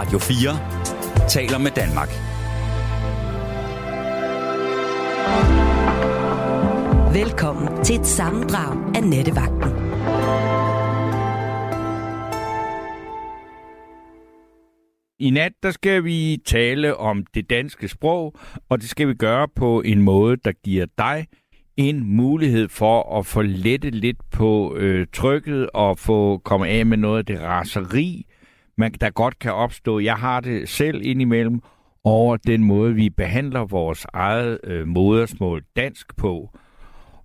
Radio 4 taler med Danmark. Velkommen til et sammendrag af Nettevagten. I nat der skal vi tale om det danske sprog, og det skal vi gøre på en måde, der giver dig en mulighed for at få lettet lidt på øh, trykket og få komme af med noget af det raseri, man, der godt kan opstå. Jeg har det selv indimellem over den måde, vi behandler vores eget øh, modersmål dansk på.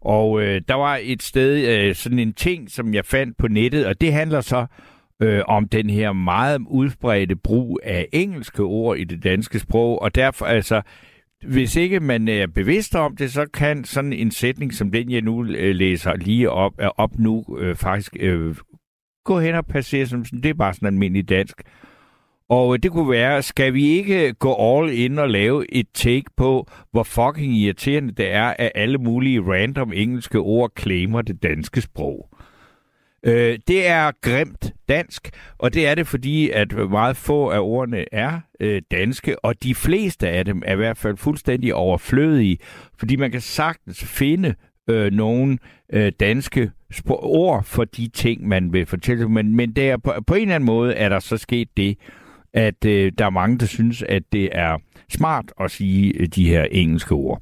Og øh, der var et sted, øh, sådan en ting, som jeg fandt på nettet, og det handler så øh, om den her meget udbredte brug af engelske ord i det danske sprog, og derfor altså, hvis ikke man øh, er bevidst om det, så kan sådan en sætning som den, jeg nu øh, læser lige op, op nu, øh, faktisk øh, gå hen og passere som sådan, det er bare sådan almindelig dansk. Og øh, det kunne være, skal vi ikke gå all in og lave et take på, hvor fucking irriterende det er, at alle mulige random engelske ord claimer det danske sprog. Øh, det er grimt dansk, og det er det, fordi at meget få af ordene er øh, danske, og de fleste af dem er i hvert fald fuldstændig overflødige, fordi man kan sagtens finde øh, nogle øh, danske ord for de ting, man vil fortælle. Men, men der, på, på en eller anden måde er der så sket det, at øh, der er mange, der synes, at det er smart at sige øh, de her engelske ord.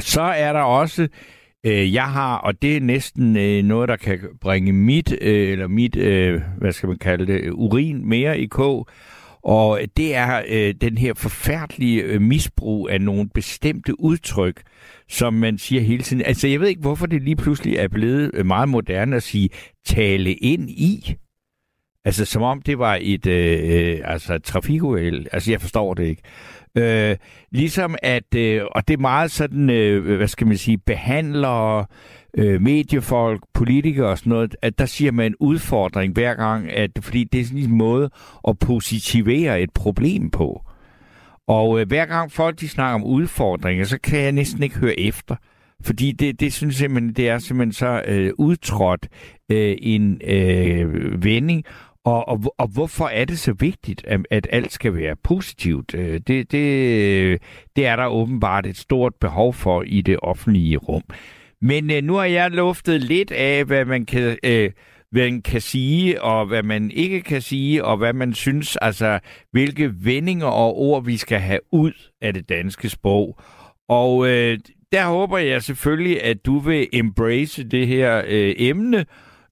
Så er der også øh, jeg har, og det er næsten øh, noget, der kan bringe mit, øh, eller mit, øh, hvad skal man kalde det, urin mere i kog, og det er øh, den her forfærdelige øh, misbrug af nogle bestemte udtryk, som man siger hele tiden. Altså, jeg ved ikke, hvorfor det lige pludselig er blevet øh, meget moderne at sige tale ind i. Altså, som om det var et øh, øh altså, trafikuheld. Altså, jeg forstår det ikke. Øh, ligesom at, øh, og det er meget sådan, øh, hvad skal man sige, behandlere, øh, mediefolk, politikere og sådan noget, at der siger man en udfordring hver gang, at, fordi det er sådan en måde at positivere et problem på. Og øh, hver gang folk de snakker om udfordringer, så kan jeg næsten ikke høre efter. Fordi det, det synes jeg simpelthen, det er simpelthen så øh, udtrådt øh, en øh, vending, og, og, og hvorfor er det så vigtigt, at, at alt skal være positivt? Øh, det, det, det er der åbenbart et stort behov for i det offentlige rum. Men øh, nu har jeg luftet lidt af, hvad man kan... Øh, hvad man kan sige, og hvad man ikke kan sige, og hvad man synes, altså hvilke vendinger og ord, vi skal have ud af det danske sprog. Og øh, der håber jeg selvfølgelig, at du vil embrace det her øh, emne,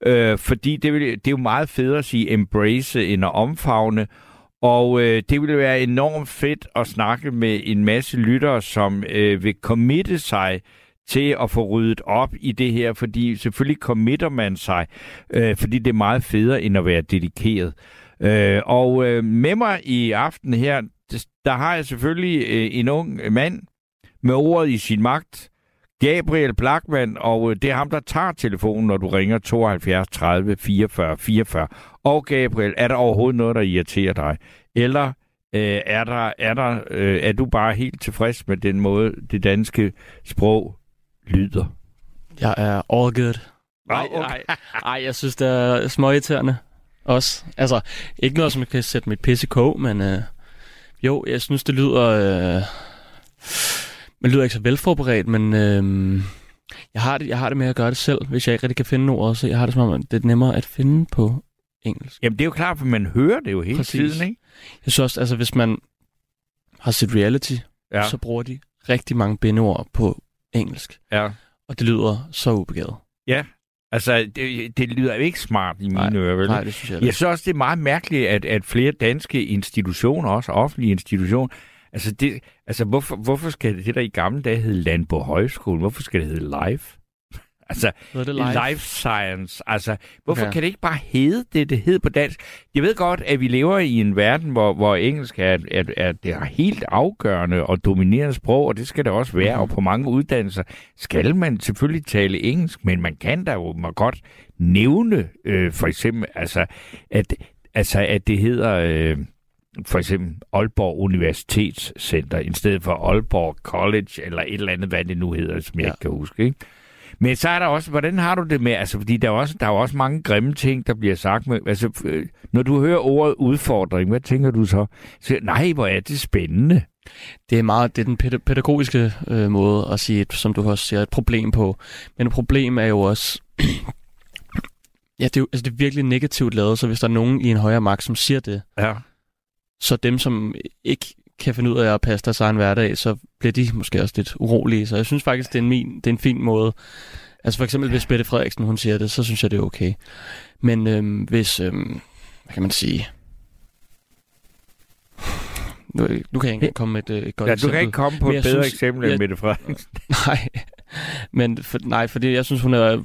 Øh, fordi det, vil, det er jo meget federe at sige embrace end at omfavne. Og øh, det ville være enormt fedt at snakke med en masse lyttere, som øh, vil committe sig til at få ryddet op i det her, fordi selvfølgelig committer man sig, øh, fordi det er meget federe end at være dedikeret. Øh, og øh, med mig i aften her, der har jeg selvfølgelig øh, en ung mand med ordet i sin magt, Gabriel Blackman, og øh, det er ham, der tager telefonen, når du ringer 72 30 44 44. Og Gabriel, er der overhovedet noget, der irriterer dig? Eller øh, er, der, er, der, øh, er du bare helt tilfreds med den måde, det danske sprog lyder? Jeg er all good. Nej, okay. nej, nej, jeg synes, det er småirriterende også. Altså, ikke noget, som jeg kan sætte mit pisse kog, men øh, jo, jeg synes, det lyder... Øh, man lyder ikke så velforberedt, men øh, jeg, har det, jeg har det med at gøre det selv, hvis jeg ikke rigtig kan finde ordet, så jeg har det som om, det er nemmere at finde på engelsk. Jamen, det er jo klart, for man hører det jo hele Præcis. tiden, ikke? Jeg synes også, altså hvis man har set reality, ja. så bruger de rigtig mange bindeord på engelsk. Ja. Og det lyder så ubegavet. Ja, Altså, det, det lyder ikke smart i mine ører, vel? Nej, det synes jeg Jeg synes også, det er meget mærkeligt, at, at flere danske institutioner, også offentlige institutioner, Altså, det, altså hvorfor, hvorfor skal det, det der i gamle dage hed Landbo Højskole, hvorfor skal det hedde Life? Altså, det life? life science. Altså, hvorfor okay. kan det ikke bare hedde det, det hedder på dansk? Jeg ved godt, at vi lever i en verden, hvor, hvor engelsk er, er, er, det er helt afgørende og dominerende sprog, og det skal det også være. Mm. Og på mange uddannelser skal man selvfølgelig tale engelsk, men man kan da jo må godt nævne, øh, for eksempel, altså, at, altså, at det hedder... Øh, for eksempel Aalborg Universitetscenter, i stedet for Aalborg College, eller et eller andet, hvad det nu hedder, som jeg ja. ikke kan huske. Ikke? Men så er der også, hvordan har du det med, altså fordi der er, også, der er også mange grimme ting, der bliver sagt med, altså øh, når du hører ordet udfordring, hvad tænker du så? så nej, hvor er det spændende. Det er meget det er den pædagogiske øh, måde at sige, et, som du også siger, et problem på. Men et problem er jo også, ja, det er, jo, altså, det er virkelig negativt lavet, så hvis der er nogen i en højere magt, som siger det, Ja. så dem, som ikke kan finde ud af at passe deres egen hverdag, så bliver de måske også lidt urolige. Så jeg synes faktisk, det er en, min, det er en fin måde. Altså for eksempel, hvis Bette Frederiksen, hun siger det, så synes jeg, det er okay. Men øhm, hvis, øhm, hvad kan man sige... Nu, nu kan jeg ikke komme med et, øh, et godt ja, du eksempel. kan ikke komme på et bedre synes- eksempel end jeg- Mette Frederiksen. Nej, men for, nej, fordi jeg synes, hun er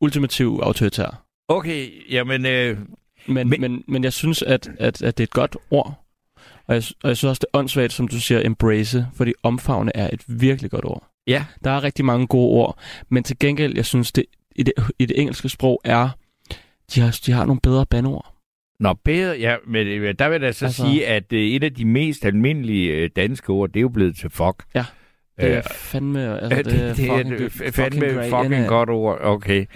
ultimativ autoritær. Okay, jamen, øh, Men, Men- men, men, men jeg synes, at, at, at det er et godt ord. Og jeg, og jeg synes også, det er åndssvagt, som du siger, embrace, fordi omfavne er et virkelig godt ord. ja, Der er rigtig mange gode ord, men til gengæld, jeg synes, det i det, i det engelske sprog er, de har, de har nogle bedre bandord. Nå, bedre, ja, men øh, der vil jeg så altså... Sige, at øh, et af de mest almindelige øh, danske ord, det er jo blevet til fuck. Ja, Det er fandme, altså, det, det, er det er fucking, et good- f- fandme fucking innit? godt ord. Okay.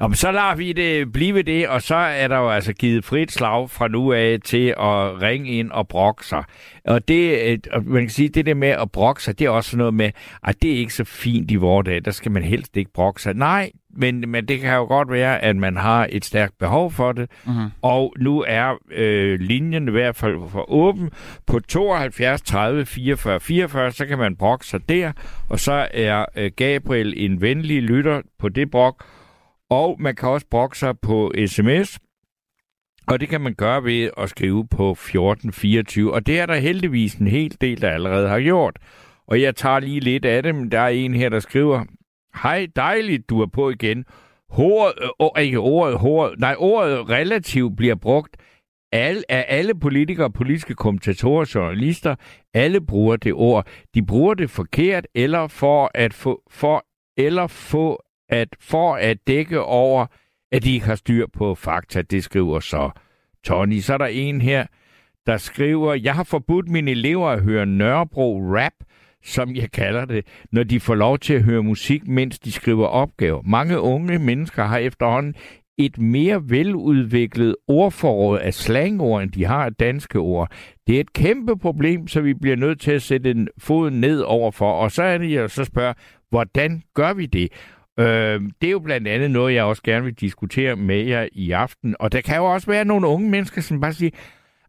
Om så lader vi det blive det, og så er der jo altså givet frit slag fra nu af til at ringe ind og brokke sig. Og det, øh, man kan sige, det der med at brokke sig, det er også noget med, at det er ikke så fint i vores dag, der skal man helst ikke brokke sig. Nej, men, men det kan jo godt være, at man har et stærkt behov for det, Mhm. og nu er øh, linjen i hvert fald for åben på 72 30 44 44, så kan man brokke sig der, og så er øh, Gabriel en venlig lytter på det brok, og man kan også brokke sig på sms, og det kan man gøre ved at skrive på 1424, og det er der heldigvis en hel del, der allerede har gjort. Og jeg tager lige lidt af det, men der er en her, der skriver, Hej, dejligt, du er på igen. Ordet, øh, ikke ordet, ordet, nej, ordet relativt bliver brugt al, af alle politikere, politiske kommentatorer, journalister. Alle bruger det ord. De bruger det forkert, eller for at få, for, eller få at, for at dække over, at de ikke har styr på fakta. Det skriver så Tony. Så er der en her, der skriver, jeg har forbudt mine elever at høre Nørrebro rap, som jeg kalder det, når de får lov til at høre musik, mens de skriver opgaver. Mange unge mennesker har efterhånden et mere veludviklet ordforråd af slangord, end de har af danske ord. Det er et kæmpe problem, så vi bliver nødt til at sætte en fod ned overfor. Og så er det, jeg så spørger, hvordan gør vi det? Øh, det er jo blandt andet noget, jeg også gerne vil diskutere med jer i aften. Og der kan jo også være nogle unge mennesker, som bare siger,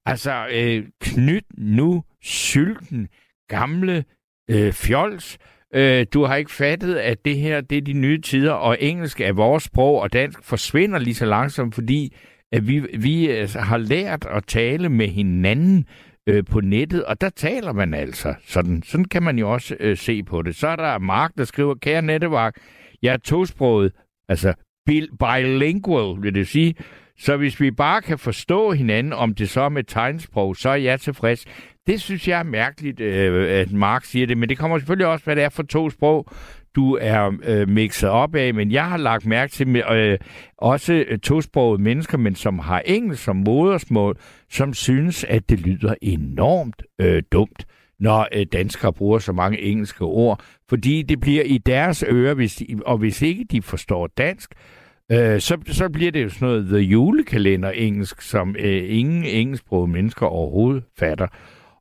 altså, øh, knyt nu sylten, gamle øh, fjols. Øh, du har ikke fattet, at det her det er de nye tider, og engelsk er vores sprog, og dansk forsvinder lige så langsomt, fordi at vi, vi altså, har lært at tale med hinanden øh, på nettet, og der taler man altså sådan. Sådan kan man jo også øh, se på det. Så er der Mark, der skriver, kære nettevagt, jeg er tosproget, altså bilingual, vil det sige. Så hvis vi bare kan forstå hinanden, om det så er med tegnsprog, så er jeg tilfreds. Det synes jeg er mærkeligt, øh, at Mark siger det, men det kommer selvfølgelig også, hvad det er for to sprog, du er øh, mixet op af. Men jeg har lagt mærke til øh, også øh, tosprogede mennesker, men som har engelsk som modersmål, som synes, at det lyder enormt øh, dumt når øh, danskere bruger så mange engelske ord, fordi det bliver i deres ører, hvis de, og hvis ikke de forstår dansk, øh, så, så bliver det jo sådan noget The Julekalender engelsk, som øh, ingen engelsksprogede mennesker overhovedet fatter.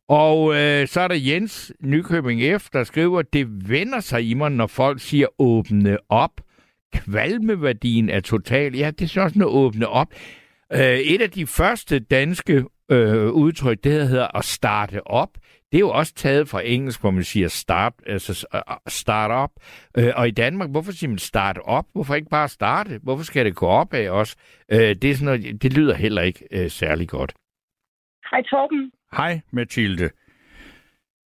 Og øh, så er der Jens Nykøbing F., der skriver, det vender sig i mig, når folk siger åbne op. Kvalmeværdien er total. Ja, det er sådan også noget åbne op. Øh, et af de første danske øh, udtryk, det hedder at starte op. Det er jo også taget fra engelsk, hvor man siger start, altså uh, start up. Øh, og i Danmark, hvorfor siger man start op? Hvorfor ikke bare starte? Hvorfor skal det gå op af os? Øh, det, er sådan noget, det lyder heller ikke øh, særlig godt. Hej Torben. Hej, Mathilde.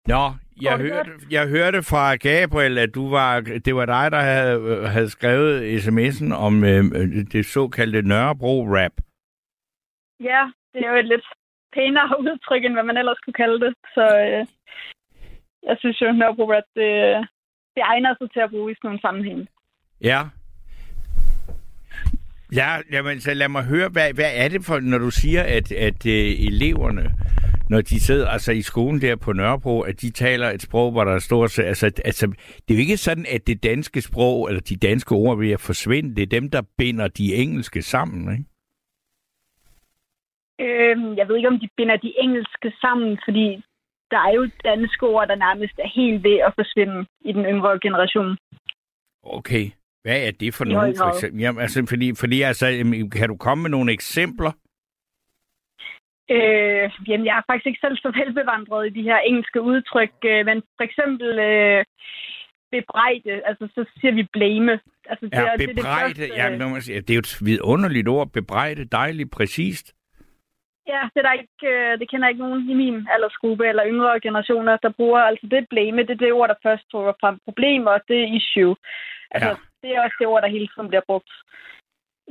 Nå, jeg hørte, jeg hørte fra Gabriel, at du var, det var dig, der havde, øh, havde skrevet sms'en om øh, det såkaldte Nørrebro-rap. Ja, det er jo et lidt pænere udtryk, end hvad man ellers kunne kalde det. Så øh, jeg synes jo, Nørrebro Rap, det, det egner sig til at bruge i sådan nogle sammenhæng. Ja. Ja, jamen, så lad mig høre, hvad, hvad er det for, når du siger, at, at øh, eleverne når de sidder altså i skolen der på Nørrebro, at de taler et sprog, hvor der er stort. Altså, altså, det er jo ikke sådan, at det danske sprog, eller de danske ord vil forsvinde. Det er dem, der binder de engelske sammen, ikke? Øhm, jeg ved ikke, om de binder de engelske sammen, fordi der er jo danske ord, der nærmest er helt ved at forsvinde i den yngre generation. Okay. Hvad er det for høj for eksempel? Jamen, altså, fordi, fordi altså, kan du komme med nogle eksempler? Øh, jamen, jeg er faktisk ikke selv så velbevandret i de her engelske udtryk, øh, men for eksempel øh, bebrejde, altså så siger vi blame. Altså, Ja, er- det er det bebrejde. første, ja, øh, man sige, det er jo et vidunderligt ord. Bebrejde, dejligt, præcist. Ja, det, er der ikke, øh, det kender ikke nogen i min aldersgruppe eller yngre generationer, der bruger. Altså det blame, det er det ord, der først tror frem problemer, og det er issue. Altså, Ja. det er også det ord, der hele tiden bliver brugt.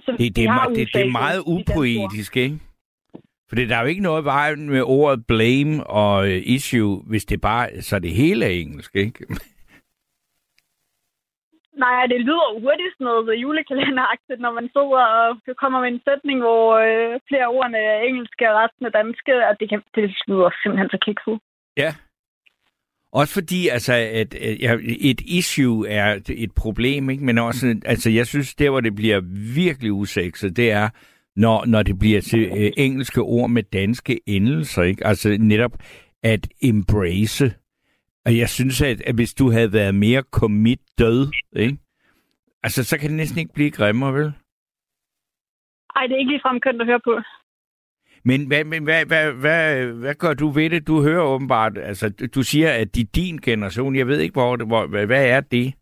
Så Det, det, er, har det, det er meget upoetisk, ikke? For der er jo ikke noget vejen med ordet blame og øh, issue, hvis det bare så det hele er engelsk, ikke? Nej, det lyder hurtigt sådan noget julekalenderagtigt, når man sidder og kommer med en sætning, hvor øh, flere ordene er engelske og resten er danske, og det, kan, det lyder simpelthen så kikset. Ja. Også fordi, altså, at, at et issue er et problem, ikke? Men også, altså, jeg synes, der hvor det bliver virkelig usekset, det er, når, når det bliver til øh, engelske ord med danske endelser, ikke? Altså netop at embrace. Og jeg synes, at, at hvis du havde været mere commit død, ikke? Altså, så kan det næsten ikke blive grimmere, vel? Ej, det er ikke ligefrem kønt at høre på. Men hvad, men hvad, hvad, hvad, hvad gør du ved det? Du hører åbenbart, altså du- siger, at det er din generation. Jeg ved ikke, hvor, det- hvor hvad, hvad er det?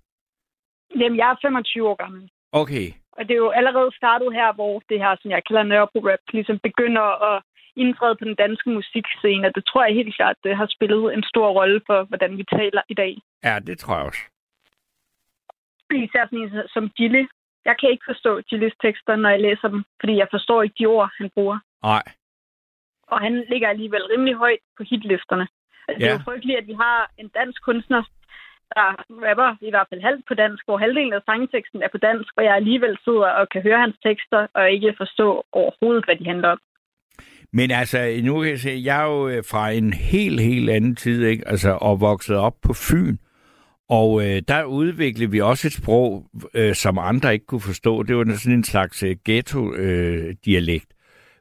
Jamen, jeg er 25 år gammel. Okay, Og det er jo allerede startet her, hvor det her, som jeg kalder Nørrebro-rap, ligesom begynder at indtræde på den danske musikscene. Og det tror jeg helt klart, det har spillet en stor rolle for, hvordan vi taler i dag. ja, det tror jeg også. Især sådan som Gilly. Jeg kan ikke forstå Gillys tekster, når jeg læser dem, fordi jeg forstår ikke de ord, han bruger. Nej, Og han ligger alligevel rimelig højt på hitlisterne. Altså, Det er Ja. jo frygteligt, at vi har en dansk kunstner, der rapper i hvert fald halvt på dansk, hvor halvdelen af sangteksten er på dansk, og jeg alligevel sidder og kan høre hans tekster, og ikke forstå overhovedet, hvad de handler om men altså, nu kan jeg se, jeg er jo øh, fra en helt, helt anden tid, ikke? Altså, og vokset op på Fyn. Og øh, der udviklede vi også et sprog, øh, som andre ikke kunne forstå. Det var sådan en slags øh, ghetto-dialekt. Øh,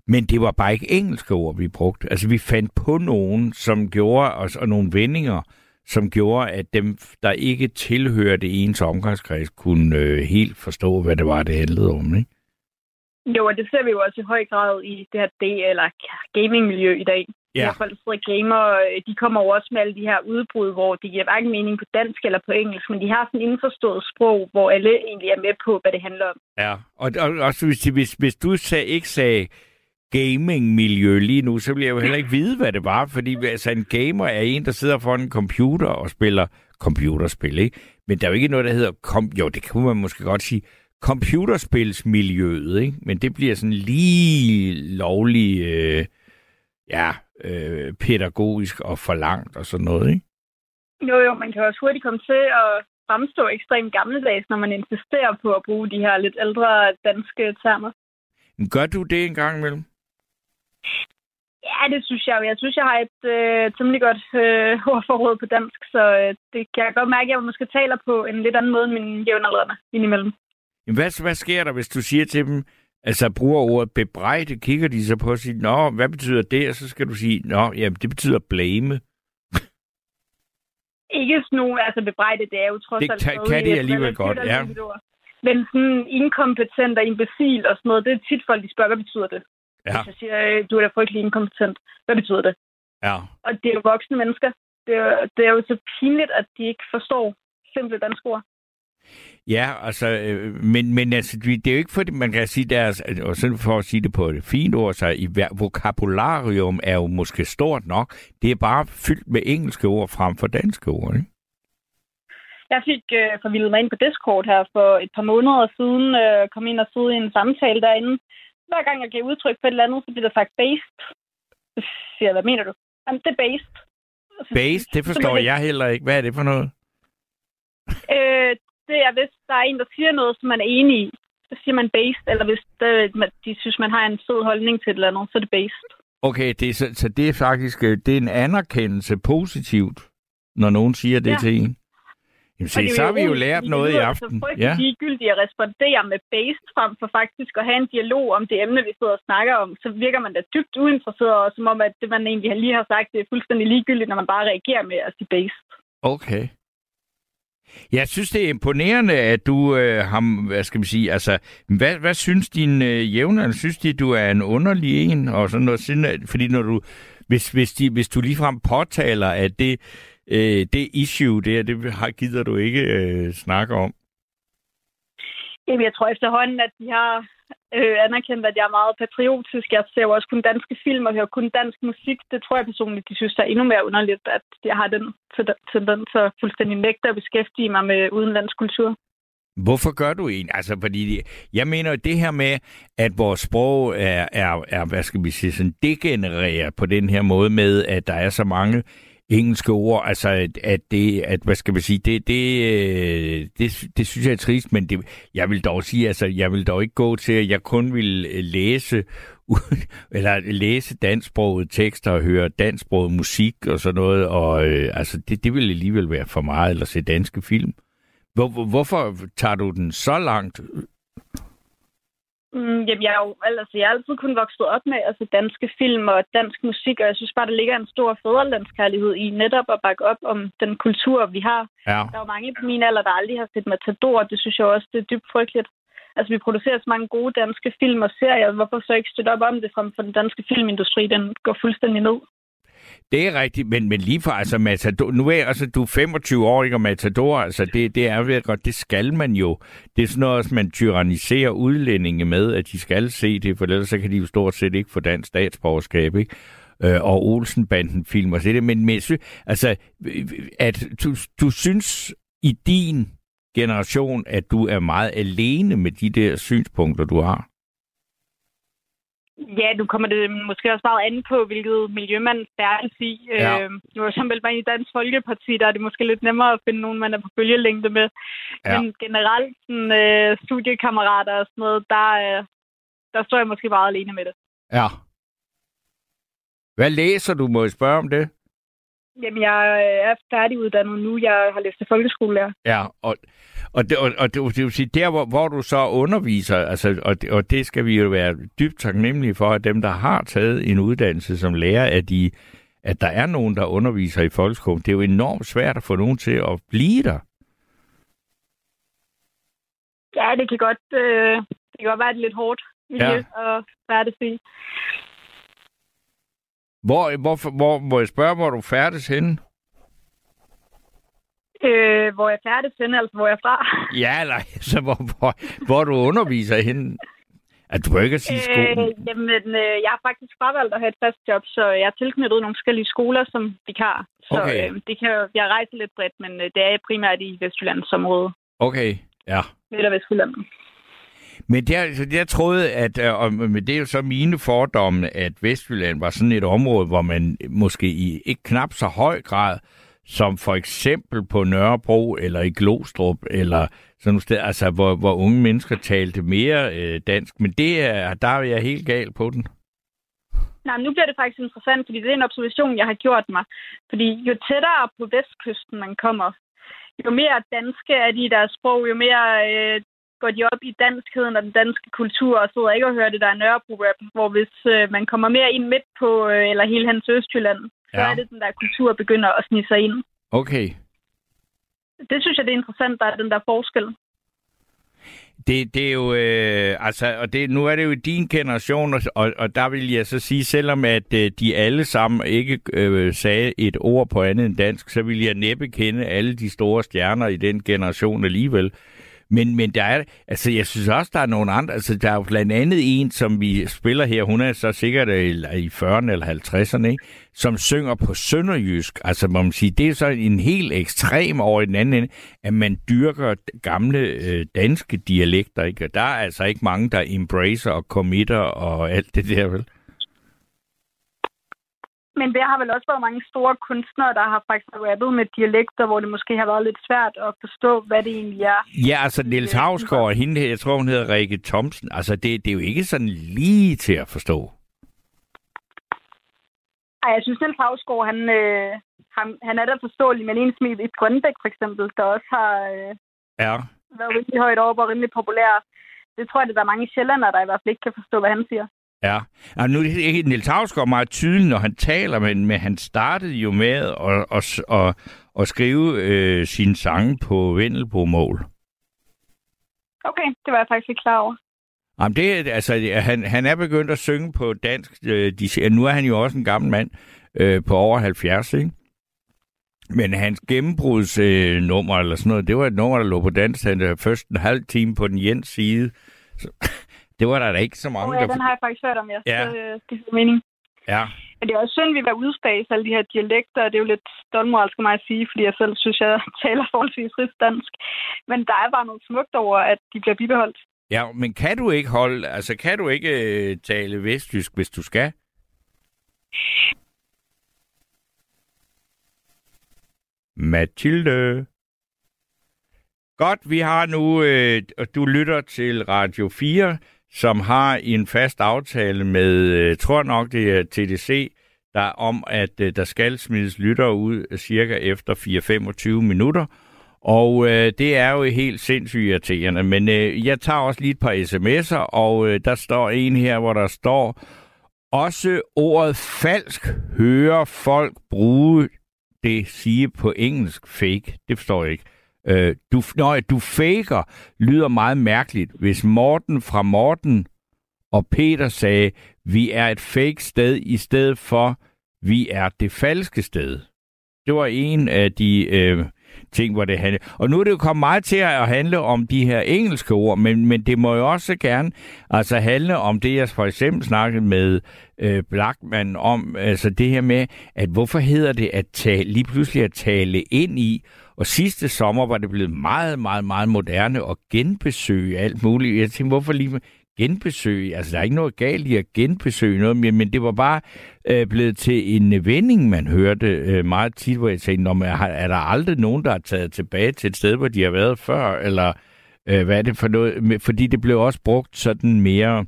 men det var bare ikke engelske ord, vi brugte. Altså, vi fandt på nogen, som gjorde os, og nogle vendinger, som gjorde, at dem, der ikke tilhørte ens omgangskreds, kunne øh, helt forstå, hvad det var, det handlede om, ikke? Jo, og det ser vi jo også i høj grad i det her D- eller gaming-miljø i dag. Ja. Ja. Folk, der sidder og gamer, øh, de kommer jo også med alle de her udbrud, hvor de giver hverken mening på dansk eller på engelsk, men de har sådan en indforstået sprog, hvor alle egentlig er med på, hvad det handler om. Ja, og, og også hvis, hvis, hvis du sag, ikke sagde gaming-miljø lige nu, så ville jeg jo heller ikke vide, hvad det var, fordi altså, en gamer er en, der sidder foran en computer og spiller computerspil, ikke? Men der er jo ikke noget, der hedder, kom, jo, det kunne man måske godt sige, computerspilsmiljøet, ikke? Men det bliver sådan lige lovlig, øh, ja, øh, pædagogisk og forlangt og sådan noget, ikke? Jo, jo, man kan også hurtigt komme til at fremstå ekstremt gammeldags, når man insisterer på at bruge de her lidt ældre danske termer. Gør du det en gang imellem? Ja, det synes jeg. Jeg synes, jeg har et øh, temmelig godt øh, ordforråd på dansk, så øh, det kan jeg godt mærke, at jeg måske taler på en lidt anden måde end mine jævnaldrende indimellem. Jamen, hvad, hvad sker der, hvis du siger til dem, altså bruger ordet bebrejde, kigger de så på og siger, nå, hvad betyder det? Og så skal du sige, nå, jamen, det betyder blame. Ikke sådan nogle, altså bebrejde, det er jo trods Det alt... kan- kan de et alligevel godt, ja. Men sådan inkompetent og imbecil og sådan noget, det er tit folk, de spørger, hvad betyder det? Ja, Hvis jeg siger, du er da frygtelig inkompetent, hvad betyder det? ja. Og det er jo voksne mennesker. Det er, jo- det er jo så pinligt, at de ikke forstår simple danske ord. Ja, altså, øh, men, men altså, det er jo ikke fordi, man kan sige deres, og sådan for at sige det på et fint ord, så i vokabularium er jo måske stort nok. Det er bare fyldt med engelske ord frem for danske ord, ikke? Jeg fik øh, forvildet mig ind på Discord her for et par måneder siden, øh, kom ind og sidde i en samtale derinde. Hver gang jeg gav udtryk for et eller andet, så blev der sagt based. Så siger jeg, hvad mener du? Jamen, det er based. Og så- Base, det forstår bliver jeg heller ikke. Hvad er det for noget? Øh, det er, hvis der er en, der siger noget, som man er enig i, så siger man based. Eller hvis det, de synes, man har en sød holdning til et eller andet, så er det based. Okay, det er, så, så det er faktisk øh, det er en anerkendelse positivt, når nogen siger det Ja. til en. Jamen, se, det er så har vi jo lært noget det i aften. Så Ja. ja. ligegyldigt at respondere med based frem for faktisk at have en dialog om det emne, vi sidder og snakker om, så virker man da dybt uinteresseret, og som om, at det, man egentlig lige har sagt, det er fuldstændig ligegyldigt, når man bare reagerer med at sige based. Okay. Jeg synes, det er imponerende, at du øh, ham, hvad skal man sige, altså, hvad, hvad synes din øh, jævnere? Synes de, du er en underlig en? Og sådan noget, sådan, øh, fordi når du, hvis, hvis, de, hvis du ligefrem påtaler, at det, øh, det issue der, det har, gider du ikke øh, snakke om. Jamen, jeg tror efterhånden, at de har øh, anerkendt, at jeg er meget patriotisk. Jeg ser jo også kun danske film og hører kun dansk musik. Det tror jeg personligt, de synes er endnu mere underligt, at jeg har den tendens at fuldstændig nægte at beskæftige mig med udenlandsk kultur. Hvorfor gør du en? Altså, fordi jeg mener det her med, at vores sprog er, er, er hvad skal vi sige, sådan degenereret på den her måde med, at der er så mange engelske ord, altså at, at det, at, hvad skal man sige, det, det, øh, det, det synes jeg er trist, men det, jeg vil dog sige, altså, jeg vil dog ikke gå til, at jeg kun vil øh, læse, eller læse dansksproget tekster og høre dansksproget musik og sådan noget, og øh, altså, det, det ville alligevel være for meget, eller se danske film. Hvor- hvorfor tager du den så langt? Mm, jamen, jeg er jo altså, jeg er altid kun vokset op med altså, danske film og dansk musik, og jeg synes bare, der ligger en stor fædrelandskærlighed i netop at bakke op om den kultur, vi har. Ja. Der er jo mange på min alder, der aldrig har set Matador. Det synes jeg også, det er dybt frygteligt. Altså, vi producerer så mange gode danske film og serier. Hvorfor så ikke støtte op om det frem for den danske filmindustri? Den går fuldstændig ned. Det er rigtigt, men, men lige for, altså Matador, nu er altså, du er 25 år, ikke, og Matador, altså det, det er vel godt, det skal man jo. Det er sådan noget, man tyranniserer udlændinge med, at de skal se det, for ellers så kan de jo stort set ikke få dansk statsborgerskab, ikke? Øh, og Olsenbanden-film og så det, men, med, altså, at du, du synes i din generation, at du er meget alene med de der synspunkter, du har. Ja, nu kommer det måske også meget an på, hvilket miljø man færdes i. Ja. Øh, nu er jeg meldt mig i Dansk Folkeparti, der er det måske lidt nemmere at finde nogen, man er på bølgelængde med. Ja. Men generelt sådan, øh, studiekammerater og sådan noget, der, øh, der står jeg måske meget alene med det. Ja. Hvad læser du, må jeg spørge om det? Jamen, jeg øh, er færdiguddannet nu. Jeg har læst til folkeskolelærer. Ja, og, og, det, og, og det, det vil sige, der hvor, hvor du så underviser, altså, og, det, og det skal vi jo være dybt taknemmelige for, at dem, der har taget en uddannelse som lærer, at, de, at der er nogen, der underviser i folkeskolen. Det er jo enormt svært at få nogen til at blive der. Ja, det kan godt, øh, det kan godt være lidt hårdt miljø ja. at færdes i. Hvor, hvor, hvor, må jeg spørge, hvor du færdes henne? Øh, hvor jeg færdes henne, altså hvor jeg er fra. Ja, eller så hvor, hvor, hvor du underviser henne? At du ikke at sige skolen. Øh, jamen, øh, jeg har faktisk fravalgt at have et fast job, så jeg er tilknyttet nogle forskellige skoler som vikar. Så Okay. øh, det kan, jeg rejser lidt bredt, men øh, det er primært i Vestjyllands område. Okay, ja. Og Vestjylland. Men der, så jeg troede, at, øh, og men det er jo så mine fordomme, at Vestjylland var sådan et område, hvor man måske i ikke knap så høj grad, som for eksempel på Nørrebro eller i Glostrup, eller sådan nogle steder, altså hvor, hvor unge mennesker talte mere øh, dansk. Men det er, der er jeg helt gal på den. Nej, nu bliver det faktisk interessant, fordi det er en observation, jeg har gjort mig. Fordi jo tættere på vestkysten man kommer, jo mere danske er de i deres sprog, jo mere øh, går de op i danskheden og den danske kultur, og sidder ikke og hører det der Nørrebro-rap, hvor hvis øh, man kommer mere ind midt på, øh, eller hele hans Østjylland, så Ja. er det den der kultur begynder at snige sig ind. Okay. Det synes jeg, det er interessant, der er den der forskel. Det, det er jo, øh, altså, og det, nu er det jo din generation, og, og, og der vil jeg så sige, selvom at øh, de alle sammen ikke øh, sagde et ord på andet end dansk, så vil jeg næppe kende alle de store stjerner i den generation alligevel. Men, men der er, altså jeg synes også, der er nogle andre, altså der er jo blandt andet en, som vi spiller her, hun er så sikkert øh, i, i 40'erne eller 50'erne, ikke? som synger på sønderjysk. Altså må man sige, det er så en helt ekstrem over i den anden ende, at man dyrker gamle øh, danske dialekter, ikke? Og der er altså ikke mange, der embracer og committer og alt det der, vel? Men der har vel også været mange store kunstnere, der har faktisk rappet med dialekter, hvor det måske har været lidt svært at forstå, hvad det egentlig er. Ja, altså Niels Havsgaard og hende her, jeg tror, hun hedder Rikke Thomsen. Altså, det, det er jo ikke sådan lige til at forstå. Ej, jeg synes, Niels Havsgaard, han, øh, han, han er da forståelig, men en som i Grønbæk for eksempel, der også har øh, Ja. været rimelig højt op og rimelig populær. Det tror jeg, det er der mange sjællandere, der i hvert fald ikke kan forstå, hvad han siger. Ja, og nu er Niels Havsgaard meget tydelig, når han taler, men, men han startede jo med at, at, at, at skrive øh, sine sange på Vendelbo-mål. Okay, det var jeg faktisk ikke klar over. Jamen det, altså, han, han er begyndt at synge på dansk. Øh, de, nu er han jo også en gammel mand øh, på over 70, ikke? Men hans gennembrudsnummer øh, eller sådan noget, det var et nummer, der lå på dansk. Han er først en halv time på den jens side. Så, det var der da ikke så mange, Oh, ja, der... den har jeg faktisk hørt om, ja. Ja. Så, øh, det giver mening. Ja, Men det er også synd, at vi var udspase alle de her dialekter, og det er jo lidt stolmoralsk mig at sige, fordi jeg selv synes, jeg taler forholdsvis rigsdansk. Men der er bare noget smukt over, at de bliver bibeholdt. ja, men kan du ikke holde... Altså, kan du ikke øh, tale vestjysk, hvis du skal? Mathilde. Godt, vi har nu, øh, og du lytter til Radio 4, som har en fast aftale med, øh, tror nok det er TDC, der er om, at øh, der skal smides lytter ud øh, cirka efter 4-25 minutter. Og øh, det er jo helt sindssygt irriterende, men øh, jeg tager også lige et par sms'er, og øh, der står en her, hvor der står, også ordet falsk hører folk bruge det sige på engelsk fake. Det forstår jeg ikke. Øh, du, nøj, du faker lyder meget mærkeligt. Hvis Morten fra Morten og Peter sagde, vi er et fake sted, i stedet for, vi er det falske sted. Det var en af de øh, ting, hvor det handlede. Og nu er det jo kommet meget til at handle om de her engelske ord, men, men det må jo også gerne altså handle om det, jeg for eksempel snakkede med øh, Blackman om, altså det her med, at hvorfor hedder det at tale, lige pludselig at tale ind i, og sidste sommer var det blevet meget, meget, meget moderne at genbesøge alt muligt. Jeg tænkte, hvorfor lige genbesøge? Altså, der er ikke noget galt i at genbesøge noget, men, men det var bare øh, blevet til en vending, man hørte øh, meget tit, hvor jeg tænkte, Nå, er, er der aldrig nogen, der er taget tilbage til et sted, hvor de har været før, eller øh, hvad er det for noget? Fordi det blev også brugt sådan mere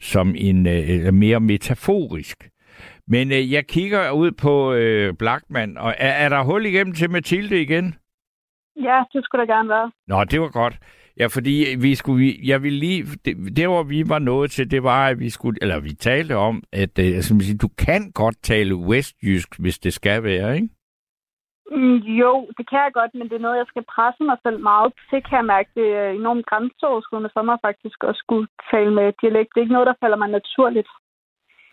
som en øh, eller mere metaforisk. Men øh, jeg kigger ud på øh, Blackman, og er, er der hul igennem til Mathilde igen? Ja, det skulle der gerne være. Nå, det var godt. Ja, fordi vi skulle, vi- jeg ville lige, det, det hvor vi var nået til, det var, at vi skulle, eller vi talte om, at altså, man siger, du kan godt tale westjysk, hvis det skal være, ikke? Mm, jo, det kan jeg godt, men det er noget, jeg skal presse mig selv meget til, kan jeg mærke. Det er enormt grænseoverskridende for mig faktisk at skulle tale med dialekt. Det er ikke noget, der falder mig naturligt.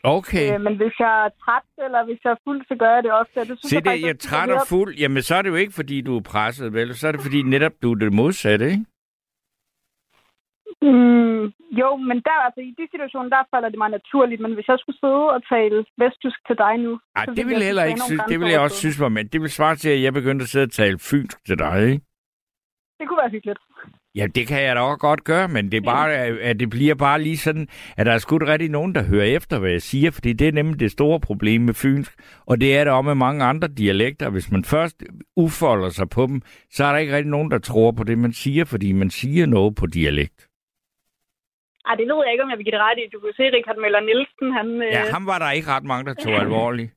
Okay. Øh, men hvis jeg er træt, eller hvis jeg er fuld, så gør jeg det ofte. og Det synes Se jeg det, faktisk, jeg er træt og fuld. Jamen, så er det jo ikke, fordi du er presset, vel? Så er det, fordi netop du er det modsatte, ikke? Mm, jo, men der, altså, i de situationer, der falder det mig naturligt. Men hvis jeg skulle sidde og tale vestjysk til dig nu... Ej, det ville vil jeg jeg heller ikke det synes. Det vil jeg også synes var, men det vil svare til, at jeg begyndte at sidde og tale fynsk til dig, ikke? Det kunne være hyggeligt. Ja, det kan jeg da også godt gøre, men det er bare, at det bliver bare lige sådan, at der er sgu rigtig nogen, der hører efter, hvad jeg siger, fordi det er nemlig det store problem med fynsk, og det er det også med mange andre dialekter. Hvis man først ufolder sig på dem, så er der ikke rigtig nogen, der tror på det, man siger, fordi man siger noget på dialekt. Ej, det ved jeg ikke, om jeg vil give det ret i. Du kan se, Richard Møller Nielsen, han... Ja, øh, ham var der ikke ret mange, der tog alvorligt.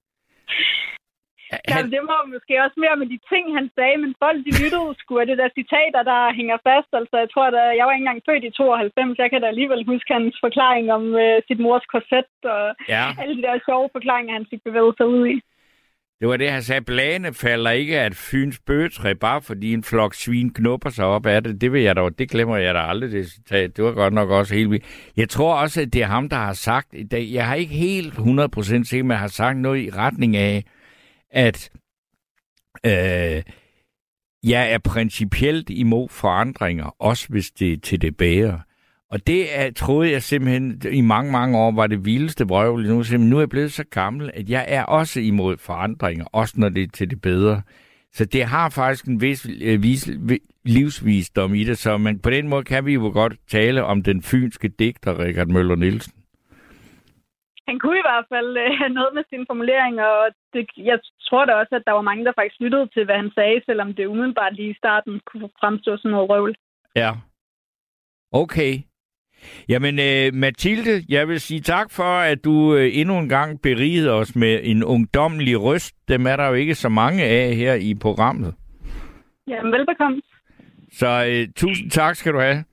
Han, det var måske også mere med de ting, han sagde, men folk de lyttede sgu af det der citater, der hænger fast. Altså, jeg tror, at jeg var ikke engang født i 92, jeg kan da alligevel huske hans forklaring om øh, sit mors korset og ja, alle de der sjove forklaringer, han fik bevæget sig ud i. det var det, han sagde. Blagene falder ikke af et fyns bøgetræ, bare fordi en flok svin knupper sig op af det. Det, vil jeg dog, det glemmer jeg da aldrig, det citat. Det var godt nok også helt vildt. Jeg tror også, at det er ham, der har sagt, jeg har ikke helt 100% sikker, men har sagt noget i retning af, at øh, jeg er principielt imod forandringer, også hvis det er til det bedre. Og det er, troede jeg simpelthen i mange, mange år var det vildeste vrøvl. Nu, nu er jeg blevet så gammel, at jeg er også imod forandringer, også når det er til det bedre. Så det har faktisk en vis, øh, vis, livsvisdom i det, så man, på den måde kan vi jo godt tale om den fynske digter, Richard Møller Nielsen. Han kunne i hvert fald øh, have noget med sine formuleringer, og det, jeg tror da også, at der var mange, der faktisk lyttede til, hvad han sagde, selvom det umiddelbart lige i starten kunne fremstå som noget røvl. Ja. Okay. Jamen, øh, Mathilde, jeg vil sige tak for, at du øh, endnu en gang berigede os med en ungdomlig røst. Dem er der jo ikke så mange af her i programmet. Jamen, velbekomme. Så øh, tusind tak skal du have.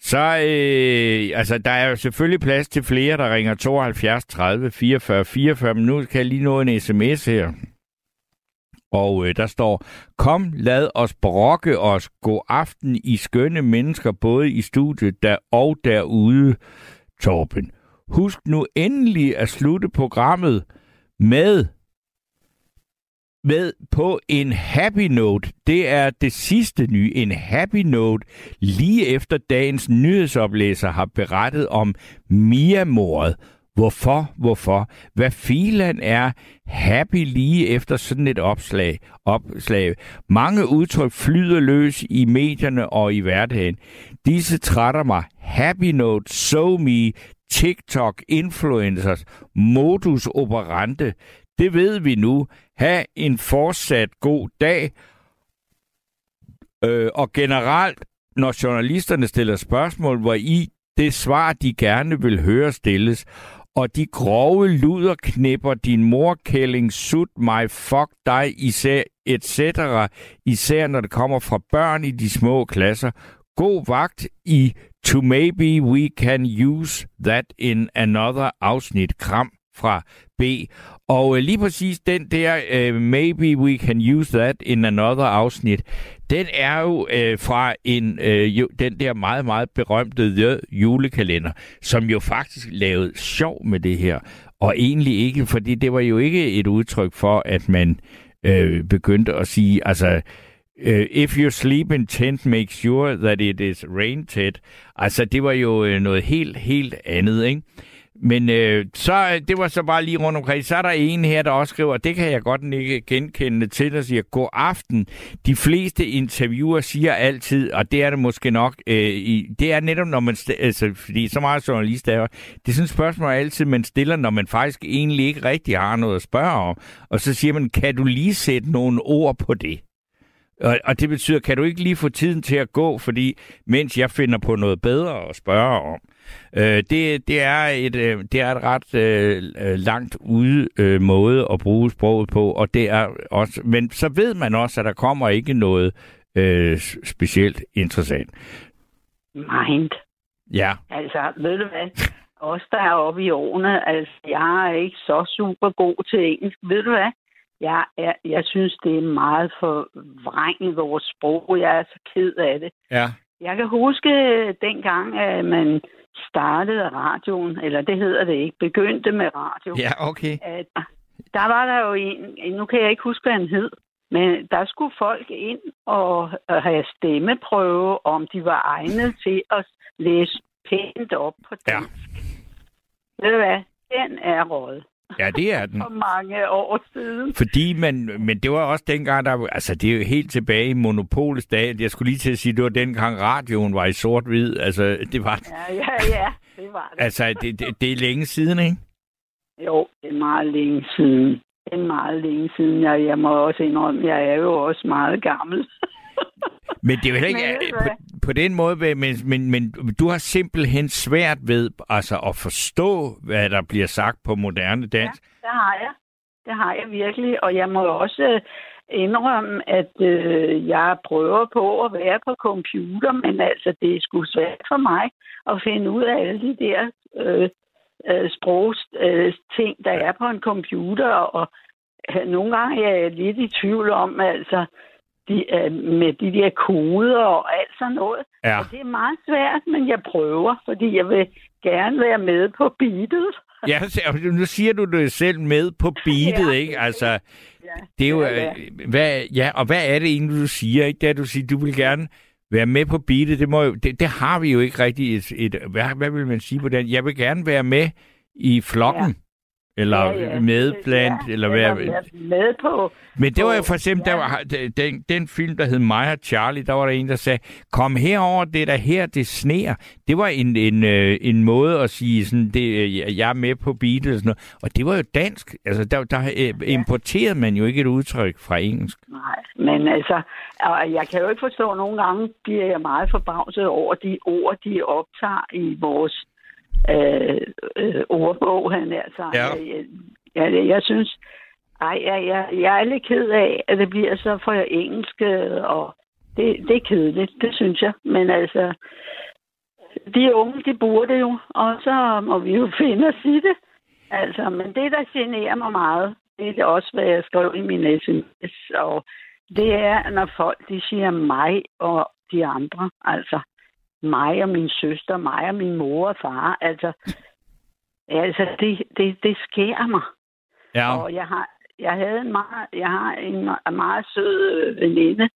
Så øh, altså, der er jo selvfølgelig plads til flere, der ringer 72 30 44 44, men nu kan jeg lige nå en sms her. Og øh, der står, kom, lad os brokke os. God aften i skønne mennesker, både i studiet der og derude, Torben. Husk nu endelig at slutte programmet med med på en happy note. Det er det sidste nye, en happy note, lige efter dagens nyhedsoplæser har berettet om Mia-mordet. Hvorfor? Hvorfor? Hvad filan er happy lige efter sådan et opslag? opslag? Mange udtryk flyder løs i medierne og i hverdagen. Disse trætter mig. Happy note, so me, TikTok, influencers, modus operante. Det ved vi nu. Ha' en fortsat god dag. Øh, og generelt, når journalisterne stiller spørgsmål, hvor i det svar, de gerne vil høre stilles, og de grove luder knipper din morkælling, sut mig, fuck dig, især, etc., især når det kommer fra børn i de små klasser. God vagt i To Maybe We Can Use That in Another afsnit. Kram fra B. Og øh, lige præcis den der, øh, maybe we can use that in another afsnit, den er jo øh, fra en øh, jo, den der meget, meget berømte The julekalender, som jo faktisk lavede sjov med det her. Og egentlig ikke, fordi det var jo ikke et udtryk for, at man øh, begyndte at sige, altså, Uh, if you sleep in tent, make sure that it is rain tent. Altså, det var jo øh, noget helt, helt andet, ikke? Men øh, så, øh, det var så bare lige rundt omkring. Så er der en her, der også skriver, det kan jeg godt ikke genkende til, der siger, god aften. De fleste interviewer siger altid, og det er det måske nok, øh, i, det er netop, når man, altså, fordi så meget journalist er det er sådan et spørgsmål altid, man stiller, når man faktisk egentlig ikke rigtig har noget at spørge om. Og så siger man, kan du lige sætte nogle ord på det? Og, og det betyder, kan du ikke lige få tiden til at gå, fordi mens jeg finder på noget bedre at spørge om. Øh, det, det, er et, øh, det er et ret øh, langt ude øh, måde at bruge sproget på, og det er også, men så ved man også, at der kommer ikke noget øh, specielt interessant. Mind. Ja. Altså, ved du hvad? Os, der er oppe i årene, altså, jeg er ikke så super god til engelsk. Ved du hvad? Jeg, er, jeg synes, det er meget for vrænget vores sprog. Jeg er så ked af det. Ja. Jeg kan huske dengang, at man startede radioen, eller det hedder det ikke, begyndte med radio. Ja, okay. At, der var der jo en, nu kan jeg ikke huske, hvad han hed, men der skulle folk ind og, og have stemmeprøve, om de var egnet til at læse pænt op på dansk. Ja. Ved du hvad? Den er råd. Ja, det er den. For mange år siden. Fordi man, men det var også dengang, der, altså det er jo helt tilbage i monopolets dag. Jeg skulle lige til at sige, det var dengang radioen var i sort-hvid. Altså, det var Ja, ja, ja, det var det. Altså, det, det, det er længe siden, ikke? Jo, det er meget længe siden. Det er meget længe siden. Jeg, jeg må også indrømme, jeg er jo også meget gammel. Men det er jo heller ikke på, på den måde, men, men, men du har simpelthen svært ved altså, at forstå, hvad der bliver sagt på moderne dansk. Ja, det har jeg. Det har jeg virkelig, og jeg må også øh, indrømme, at øh, jeg prøver på at være på computer, men altså, det er sgu svært for mig at finde ud af alle de der øh, øh, sprogsting, øh, der er på en computer, og øh, nogle gange er jeg lidt i tvivl om, altså, de, øh, med de der koder og alt sådan noget. Ja. Og det er meget svært, men jeg prøver, fordi jeg vil gerne være med på beatet. Ja, nu siger du det selv med på beatet, Ja. ikke? Altså, Ja, det er jo... ja, ja. øh, Hvad, ja, og hvad er det egentlig, du siger, ikke? Det er, du siger, du vil gerne være med på beatet. Det, må jo, det, det har vi jo ikke rigtig et... et hvad, hvad vil man sige på den? Jeg vil gerne være med i flokken. Eller Ja, ja. med blandt, Ja, eller hvad? med på... Men det var jo for eksempel, der var, den, den film, der hed Mig og Charlie, der var der en, der sagde, kom herover, det er der her, det sner. Det var en, en, øh, en måde at sige, sådan, det, øh, jeg er med på beatet og sådan noget. Og det var jo dansk. Altså, der, der øh, importerede man jo ikke et udtryk fra engelsk. Nej, men altså, og jeg kan jo ikke forstå, nogle gange bliver jeg meget forbavset over de ord, de optager i vores øh, øh, ordbog, han altså. Ja. Jeg, jeg, jeg, jeg synes, ej, jeg, jeg, jeg er lidt ked af, at det bliver så for engelsk, øh, og det, det er kedeligt, det synes jeg. Men altså, de unge, de burde jo, og så må vi jo finde os i det. Altså, men det, der generer mig meget, det er også, hvad jeg skrev i min sms, og det er, når folk de siger mig og de andre. Altså, mig og min søster, mig og min mor og far. Altså, altså det, det, det sker mig. Ja, Og jeg har, jeg havde en meget, jeg har en me- meget sød øh, veninde,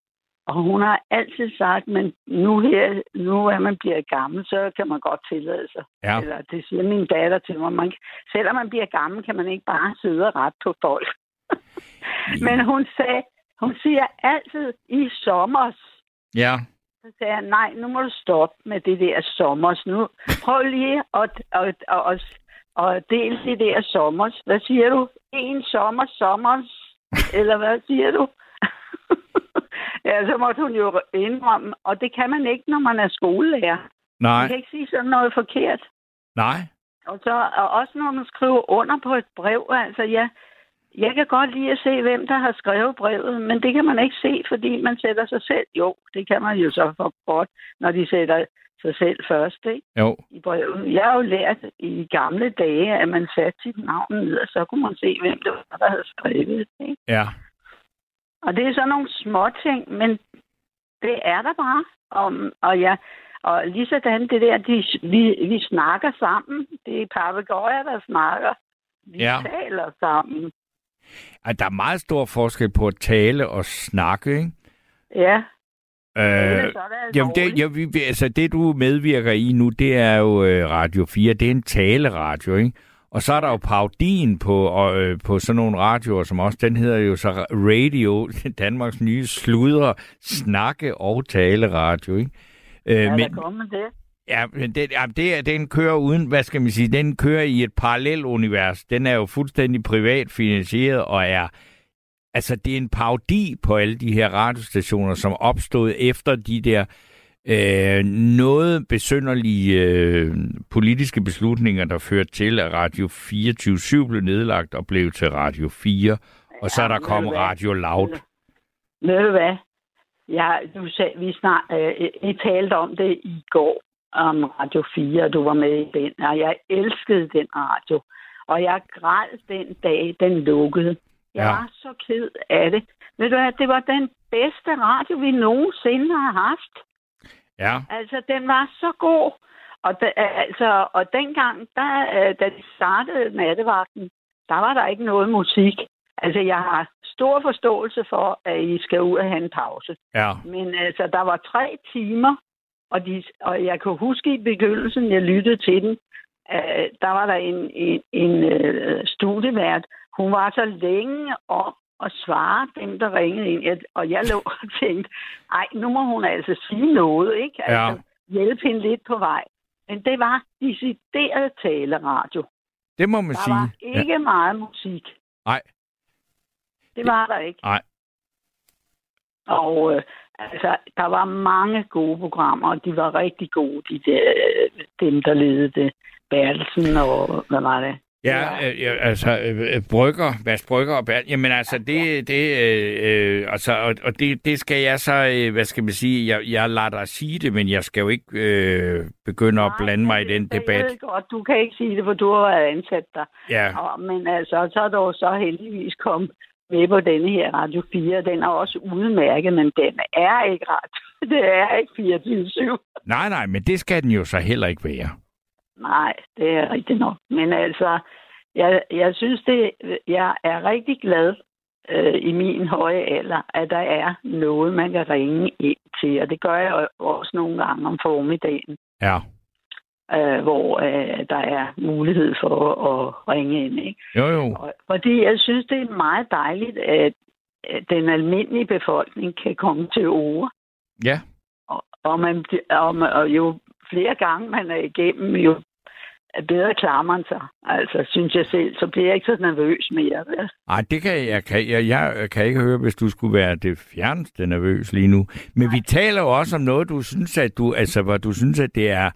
og hun har altid sagt, men nu her, nu er man bliver gammel, så kan man godt tillade sig. ja. Eller det siger min datter til mig. Man, selvom man bliver gammel, kan man ikke bare sidde og ret på folk. Men hun sagde, hun siger altid i sommers. ja. Så sagde jeg, nej, nu må du stoppe med det der sommers. Nu prøv lige at, at, at, at, at dele det der sommers. Hvad siger du? En sommer, sommers? Eller hvad siger du? ja, så måtte hun jo indrømme, og det kan man ikke, når man er skolelærer. Man Nej, kan ikke sige sådan noget forkert. nej. Og så og også når man skriver under på et brev, altså ja, jeg kan godt lide at se, hvem der har skrevet brevet, men det kan man ikke se, fordi man sætter sig selv. Jo, det kan man jo så for godt, når de sætter sig selv først ikke? Jo, i brevet. Jeg har jo lært i gamle dage, at man satte sit navn ned, og så kunne man se, hvem det var, der havde skrevet. Ikke? ja. Og det er sådan nogle små ting, men det er der bare. Og, og, ja, og lige sådan det der, de, vi, vi snakker sammen. Det er papegøjer, der snakker. Vi Ja. taler sammen. Ej, der er meget stor forskel på at tale og snakke, ikke? Ja. Øh, er det Jamen, det, ja, vi, altså, det du medvirker i nu, det er jo øh, Radio 4. Det er en taleradio, ikke? Og så er der jo parodien på, og, øh, på sådan nogle radioer, som også, den hedder jo så Radio, Danmarks nye sludre, snakke og taleradio, ikke? Øh, Ja, men, der kommer det. Ja, men det, ja, det, den kører uden, hvad skal man sige, den kører i et parallelt univers. Den er jo fuldstændig privat finansieret og er, altså det er en parodi på alle de her radiostationer, som opstod efter de der øh, noget besynderlige øh, politiske beslutninger, der førte til, at Radio 24 blev nedlagt og blev til Radio 4. Og så er der hvad? Radio Loud. Ved du hvad? Ja, du sagde, vi snart, øh, I talte om det i går, om Radio 4, og du var med i den, og jeg elskede den radio. Og jeg græd den dag, den lukkede. Jeg Ja. var så ked af det. Ved du hvad, det var den bedste radio, vi nogensinde har haft. Ja, Altså, den var så god. Og, da, altså, og dengang, der, øh, da de startede nattevagten, der var der ikke noget musik. Altså, jeg har stor forståelse for, at I skal ud og have en pause. ja, Men altså, der var tre timer, og, de, og jeg kan huske i begyndelsen, jeg lyttede til den, øh, der var der en, en, en øh, studievært. Hun var så længe om at svare dem, der ringede ind. Jeg, og jeg lå og tænkte, ej, nu må hun altså sige noget, ikke? Altså, hjælpe hende lidt på vej. Men det var decideret taleradio. det må man Der sige. var ikke ja. meget musik. Nej. Det var der ikke. Nej. Og øh, altså, der var mange gode programmer, og de var rigtig gode, de der, øh, dem, der ledede det. Bertelsen og hvad var det? Ja, øh, ja, altså øh, øh, brygger, Mads Brygger og Bernd, jamen altså det, det, øh, altså, og, og det, det skal jeg så, øh, hvad skal man sige, jeg, jeg lader dig sige det, men jeg skal jo ikke øh, begynde at blande mig i den Jeg debat. ved godt, du kan ikke sige det, for du har været ansat der. Ja, Og, men altså, så er jo så heldigvis kommet med på denne her Radio 4. Den er også udmærket, men den er ikke ret. Det er ikke 24-7. nej, nej, men det skal den jo så heller ikke være. Nej, det er rigtigt nok. Men altså, jeg, jeg synes det, jeg er rigtig glad øh, i min høje alder, at der er noget, man kan ringe ind til. Og det gør jeg også nogle gange om formiddagen. Ja, øh, hvor øh, der er mulighed for at ringe ind. Ikke? Jo, jo. Og, fordi jeg synes, det er meget dejligt, at, den almindelige befolkning kan komme til ord. Ja. Og, og, man, og, og jo flere gange man er igennem, jo bedre klarer man sig. Altså, synes jeg selv, så bliver jeg ikke så nervøs mere. Vel? Ej, det kan jeg, kan, jeg, jeg kan ikke høre, hvis du skulle være det fjerneste nervøs lige nu. Men vi taler jo også om noget, du synes, at du, altså, hvor du synes, at det er,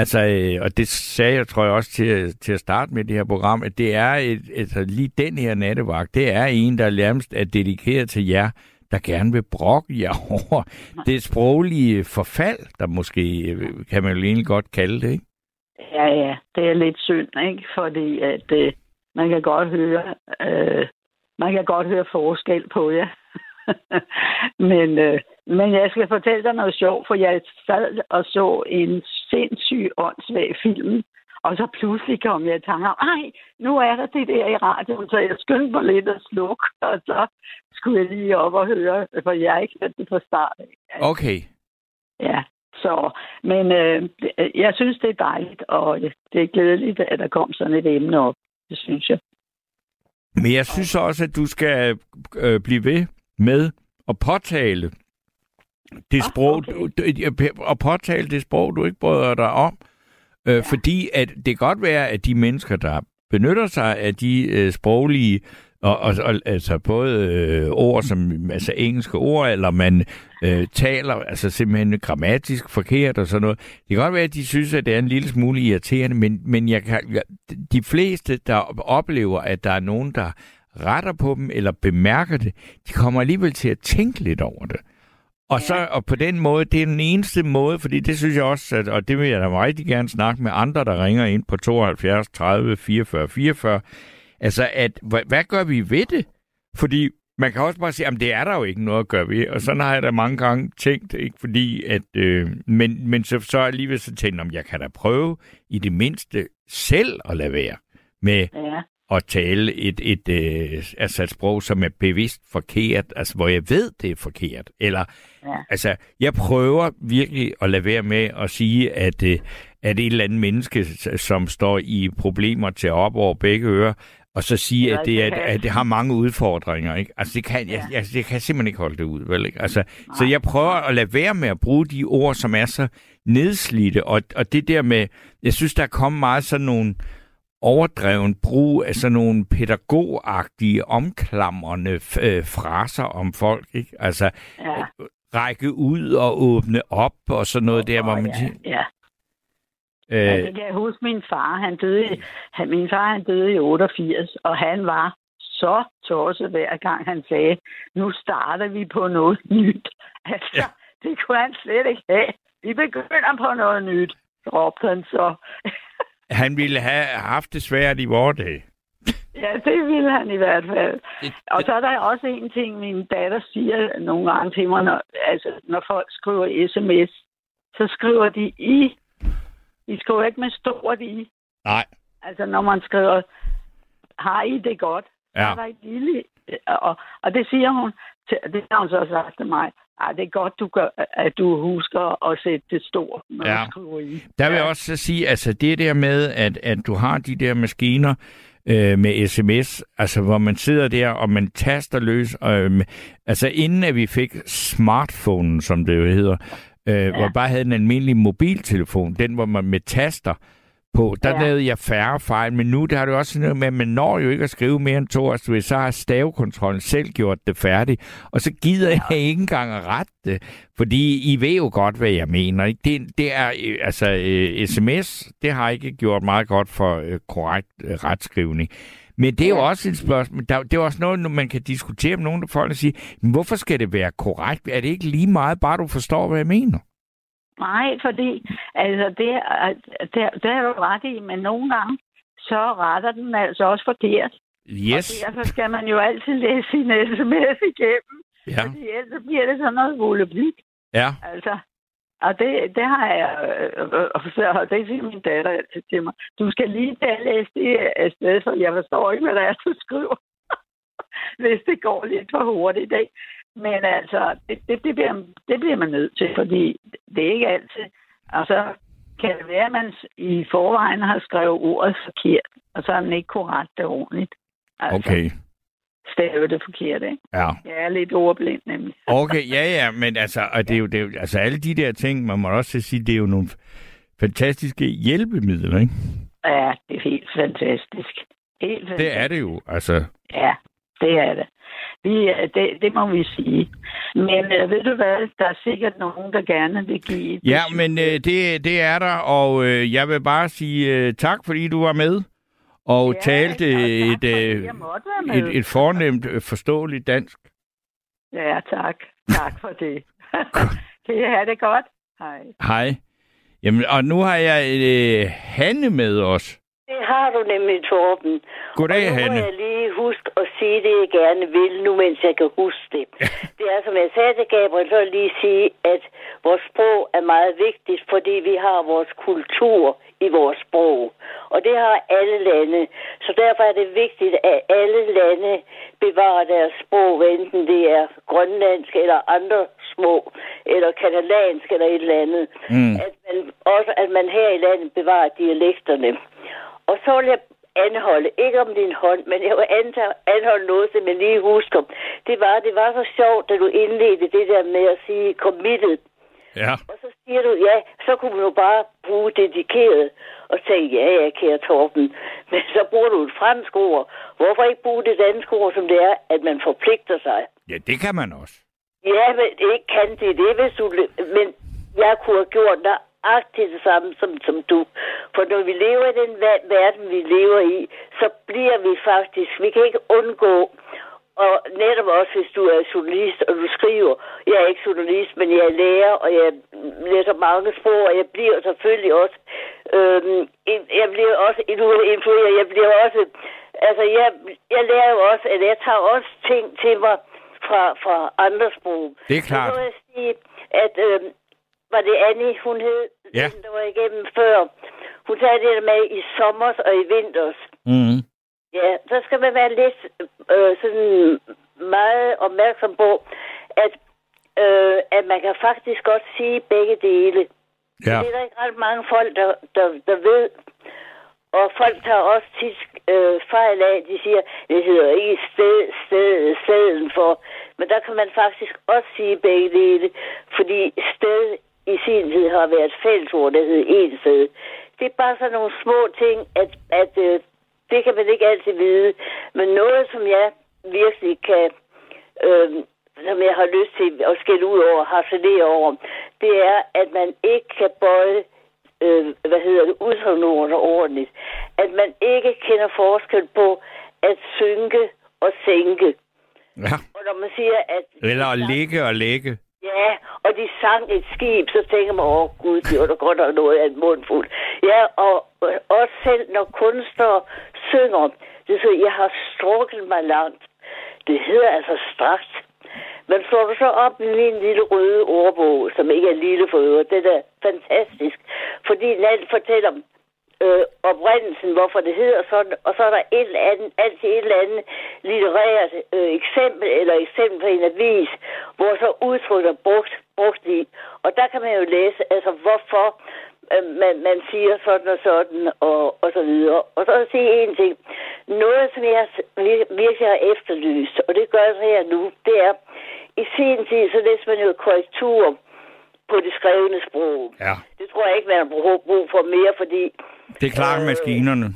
altså, øh, og det sagde jeg, tror jeg også til, til at starte med det her program, at det er et, altså, lige den her nattevagt, det er en, der nærmest er dedikeret til jer, der gerne vil brokke jer over det sproglige forfald, der måske, øh, kan man jo egentlig godt kalde det, ikke? Ja, ja, det er lidt synd, ikke? Fordi at øh, man kan godt høre, øh, man kan godt høre forskel på jer. men, øh, men jeg skal fortælle dig noget sjovt, for jeg sad og så en sindssyg åndssvag film, og så pludselig kom jeg i tanke om, ej, nu er der det der i radioen, så jeg skyndte mig lidt at slukke, og så skulle jeg lige op og høre, for jeg har ikke hørt det fra start. Okay. Ja, så, men øh, jeg synes, det er dejligt, og det er glædeligt, at der kom sådan et emne op. Det synes jeg. Men jeg synes også, at du skal øh, blive ved med at påtale det Ah, sprog, okay. du, du- og påtale det sprog, du ikke bryder dig om. Øh, ja. Fordi at det kan godt være, at de mennesker, der benytter sig af de øh, sproglige, og, og, og altså både øh, ord som altså engelske ord, eller man øh, taler altså simpelthen grammatisk forkert og sådan noget. Det kan godt være, at de synes, at det er en lille smule irriterende, men, men jeg kan, jeg, de fleste, der oplever, at der er nogen, der retter på dem eller bemærker det, de kommer alligevel til at tænke lidt over det. Og, så, og på den måde, det er den eneste måde, fordi det synes jeg også, at, og det vil jeg da rigtig gerne snakke med andre, der ringer ind på 72 30 44 44, altså at, hvad, hvad gør vi ved det? Fordi man kan også bare sige, at det er der jo ikke noget at gøre ved, og sådan har jeg da mange gange tænkt, ikke fordi at, øh, men, men så, så alligevel så tænkte jeg, om jeg kan da prøve i det mindste selv at lade være med Ja, at tale et, et, øh, altså et sprog, som er bevidst forkert, altså hvor jeg ved, det er forkert. Eller, Ja. altså, jeg prøver virkelig at lade være med at sige, at, øh, at et eller andet menneske, som står i problemer til op over begge ører, og så sige, Ja, at det, kan- at det har mange udfordringer. Ikke? Altså, det kan, jeg, jeg, jeg kan simpelthen ikke holde det ud. Vel, ikke? Altså, så jeg prøver at lade være med at bruge de ord, som er så nedslidte. Og, og det der med, jeg synes, der er kommet meget sådan nogle overdreven brug af sådan nogle pædagogagtige, omklamrende øh, fraser om folk. Ikke? Altså, ja. række ud og åbne op og sådan noget der, hvor man ja, ja. Ja, øh, det kan jeg huske min far. Han døde, han, min far han døde i 88, og han var så tosset hver gang han sagde, nu starter vi på noget nyt. Altså, Ja. ja. det kunne han slet ikke have. Vi begynder på noget nyt, råbte han så. Han ville have haft det svært i vores dag. Ja, det ville han i hvert fald. Det- Og så er der også en ting, min datter siger nogle gange til mig, når, altså, når folk skriver sms, så skriver de i. De skriver ikke med stort i. Nej. Altså, når man skriver, har I det godt? Så Ja. er der et lille... Og, og det siger hun, til, det har hun så sagt til mig. Ej, det er godt, du gør, at du husker at sætte det stort, når Ja. du skriver i. Der vil jeg også så sige, altså det der med, at, at du har de der maskiner øh, med sms, altså hvor man sidder der, og man taster løs. Øh, altså inden at vi fik smartphone, som det jo hedder, øh, ja. hvor bare havde en almindelig mobiltelefon, den hvor man med taster på, der ja. Lavede jeg færre fejl, men nu der har det jo også sådan noget med, at man når jo ikke at skrive mere end to, altså så har stavekontrollen selv gjort det færdigt, og så gider ja. jeg ikke engang at rette det, fordi I ved jo godt, hvad jeg mener. Ikke? Det, det er, øh, altså øh, sms, det har ikke gjort meget godt for øh, korrekt øh, retskrivning. Men det er jo også et spørgsmål. Der, det er også noget, man kan diskutere med nogle af folk og sige, men hvorfor skal det være korrekt? Er det ikke lige meget, bare du forstår, hvad jeg mener? Nej, fordi altså, det, er- det, det er du ret i, men nogle gange, så retter den altså også forkert. Yes. Og derfor skal man jo altid læse sin sms igennem, Ja. fordi ellers bliver det sådan noget volaplik. ja. Altså, og det, det har jeg, øh, øh, og det siger min datter altid til mig. Du skal lige tage læse det afsted, for jeg forstår ikke, hvad der er, du skriver. Hvis det går lidt for hurtigt, ikke? Men altså, det, det, det, bliver, det bliver man nødt til, fordi det er ikke altid. Og så kan det være, at man i forvejen har skrevet ordet forkert, og så har man ikke rette det ordentligt. Altså, Okay. stave det forkert, ikke? Ja. Jeg er lidt ordblind, nemlig. Okay, ja, ja, men altså, og det er jo, det er jo, altså alle de der ting, man må også sige, det er jo nogle fantastiske hjælpemidler, ikke? Ja, det er helt fantastisk. Helt fantastisk. Det er det jo, altså. Ja, det er det. Vi, øh, det, det må vi sige. Men øh, ved du hvad, der er sikkert nogen, der gerne vil give... et Ja, men øh, det, det er der, og øh, jeg vil bare sige øh, tak, fordi du var med og Ja, talte og tak, et, øh, med. et, et fornemt, øh, forståeligt dansk. Ja, tak. Tak for det. kan I have det godt? Hej. Hej. Jamen, og nu har jeg øh, Hanne med os. Det har du nemlig, Torben. Goddag, og nu Hanne. må jeg lige huske at sige det, jeg gerne vil, nu mens jeg kan huske det. det er, som jeg sagde til Gabriel, så lige sige, at vores sprog er meget vigtigt, fordi vi har vores kultur i vores sprog. Og det har alle lande. Så derfor er det vigtigt, at alle lande bevarer deres sprog, enten det er grønlandsk eller andre små, eller katalansk eller et eller andet. Mm. At man, også at man her i landet bevarer dialekterne. Og så vil jeg anholde, ikke om din hånd, men jeg vil anholde noget, som jeg lige husker. Det var, det var så sjovt, da du indledte det der med at sige committed. Ja. Og så siger du, ja, så kunne man jo bare bruge dedikeret og tænke, ja, ja, kære Torben. Men så bruger du et fransk ord. Hvorfor ikke bruge det danske ord, som det er, at man forpligter sig? Ja, det kan man også. Ja, men det ikke kan det, det hvis du... Men jeg kunne have gjort nøjagtigt det samme som, som du. For når vi lever i den ver- verden, vi lever i, så bliver vi faktisk... Vi kan ikke undgå... Og netop også, hvis du er journalist, og du skriver, jeg er ikke journalist, men jeg er lærer, og jeg læser mange sprog, og jeg bliver selvfølgelig også, en- jeg bliver også influeret, jeg bliver også, altså jeg, jeg lærer jo også, at jeg tager også ting til mig fra, fra andre sprog. Det er klart. Så må jeg sige, at øh, var det Annie, hun hed, Ja. der var igennem før. Hun sagde det der med i sommer og i vinters. Mm. Ja, så skal man være lidt øh, sådan meget opmærksom på, at, øh, at man kan faktisk godt sige begge dele. Ja. Det er der ikke ret mange folk, der, der, der ved. Og folk tager også tit øh, fejl af, de siger, det hedder ikke sted, sted, stedet for. Men der kan man faktisk også sige begge dele, fordi sted i sin tid har været et fællesord, der hedder en sted. Det er bare sådan nogle små ting, at, at øh, det kan man ikke altid vide. Men noget, som jeg virkelig kan, øh, som jeg har lyst til at skælde ud over, harcelere over, det er, at man ikke kan bøje øh, hvad hedder det, udtryksordene ordentligt. At man ikke kender forskel på at synke og sænke. ja. Og når man siger, at... Eller at ligge og lægge. Ja, og de sang et skib, så tænker man, åh gud, det var da godt nok noget af en mundfuld. Ja, og også selv når kunstnere synger, det så, jeg har strukket mig langt. Det hedder altså strakt. Men slår du så op i min lille røde ordbog, som ikke er lille for øvrigt, det er fantastisk. Fordi den alt fortæller øh, oprindelsen, hvorfor det hedder sådan, og så er der et eller andet, altid et eller andet litterært øh, eksempel, eller eksempel fra en avis, hvor så udtrykker brugt, brugt i. Og der kan man jo læse, altså hvorfor øh, man, man siger sådan og sådan, og, og så videre. Og så at sige en ting. Noget, som jeg vir- virkelig har efterlyst, og det gør jeg så her nu, det er, i sin tid, så læser man jo korrektur på det skrevne sprog. Ja. Det tror jeg ikke, man har brug for mere, fordi... Det klarer Øh, maskinerne.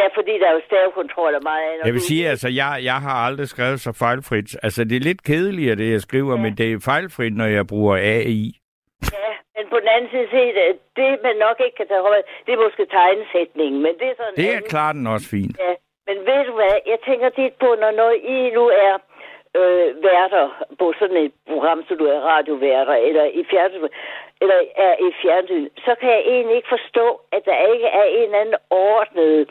Ja, fordi der er jo stavekontrol og meget andet. Jeg vil sige, altså, jeg, jeg har aldrig skrevet så fejlfrit. Altså, det er lidt kedeligere, det jeg skriver, ja. men det er fejlfrit, når jeg bruger AI. Ja, men på den anden side set, det man nok ikke kan tage højde, det er måske tegnesætningen, men det er sådan Det er anden- klart den også fint. Ja, men ved du hvad, jeg tænker tit på, når, når I nu er øh, værter på sådan et program, som du er radioværter, eller i fjernsyn, eller er i fjernsyn, så kan jeg egentlig ikke forstå, at der ikke er en eller anden ordnet,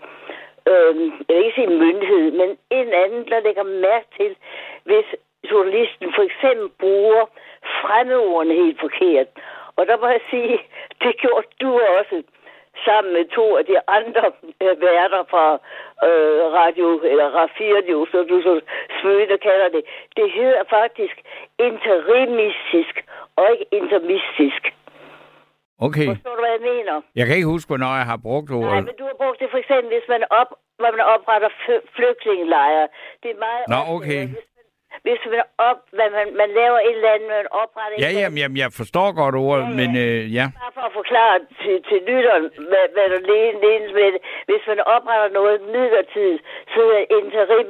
øh, jeg vil ikke sige myndighed, men en anden, der lægger mærke til, hvis journalisten for eksempel bruger fremmedordene helt forkert. Og der må jeg sige, det gjorde du også sammen med to af de andre øh, værter fra øh, radio, eller Radio, så du så smøde kalder det. Det hedder faktisk interimistisk, og ikke intermistisk. Okay. Forstår du, hvad jeg mener? Jeg kan ikke huske, hvornår jeg har brugt Nej, ordet. men du har brugt det for eksempel, hvis man, op, hvor man opretter fl- flygtningelejre. Det er meget Nå, okay. at Hvis man, op, hvad man, man laver et eller andet, man opretter et Ja, jamen, jamen, jeg forstår godt ordet, Ja, ja. men øh, ja. Bare for at forklare til, til lytteren, hvad, hvad der lenes med det. Hvis man opretter noget midlertidigt, så er det interim,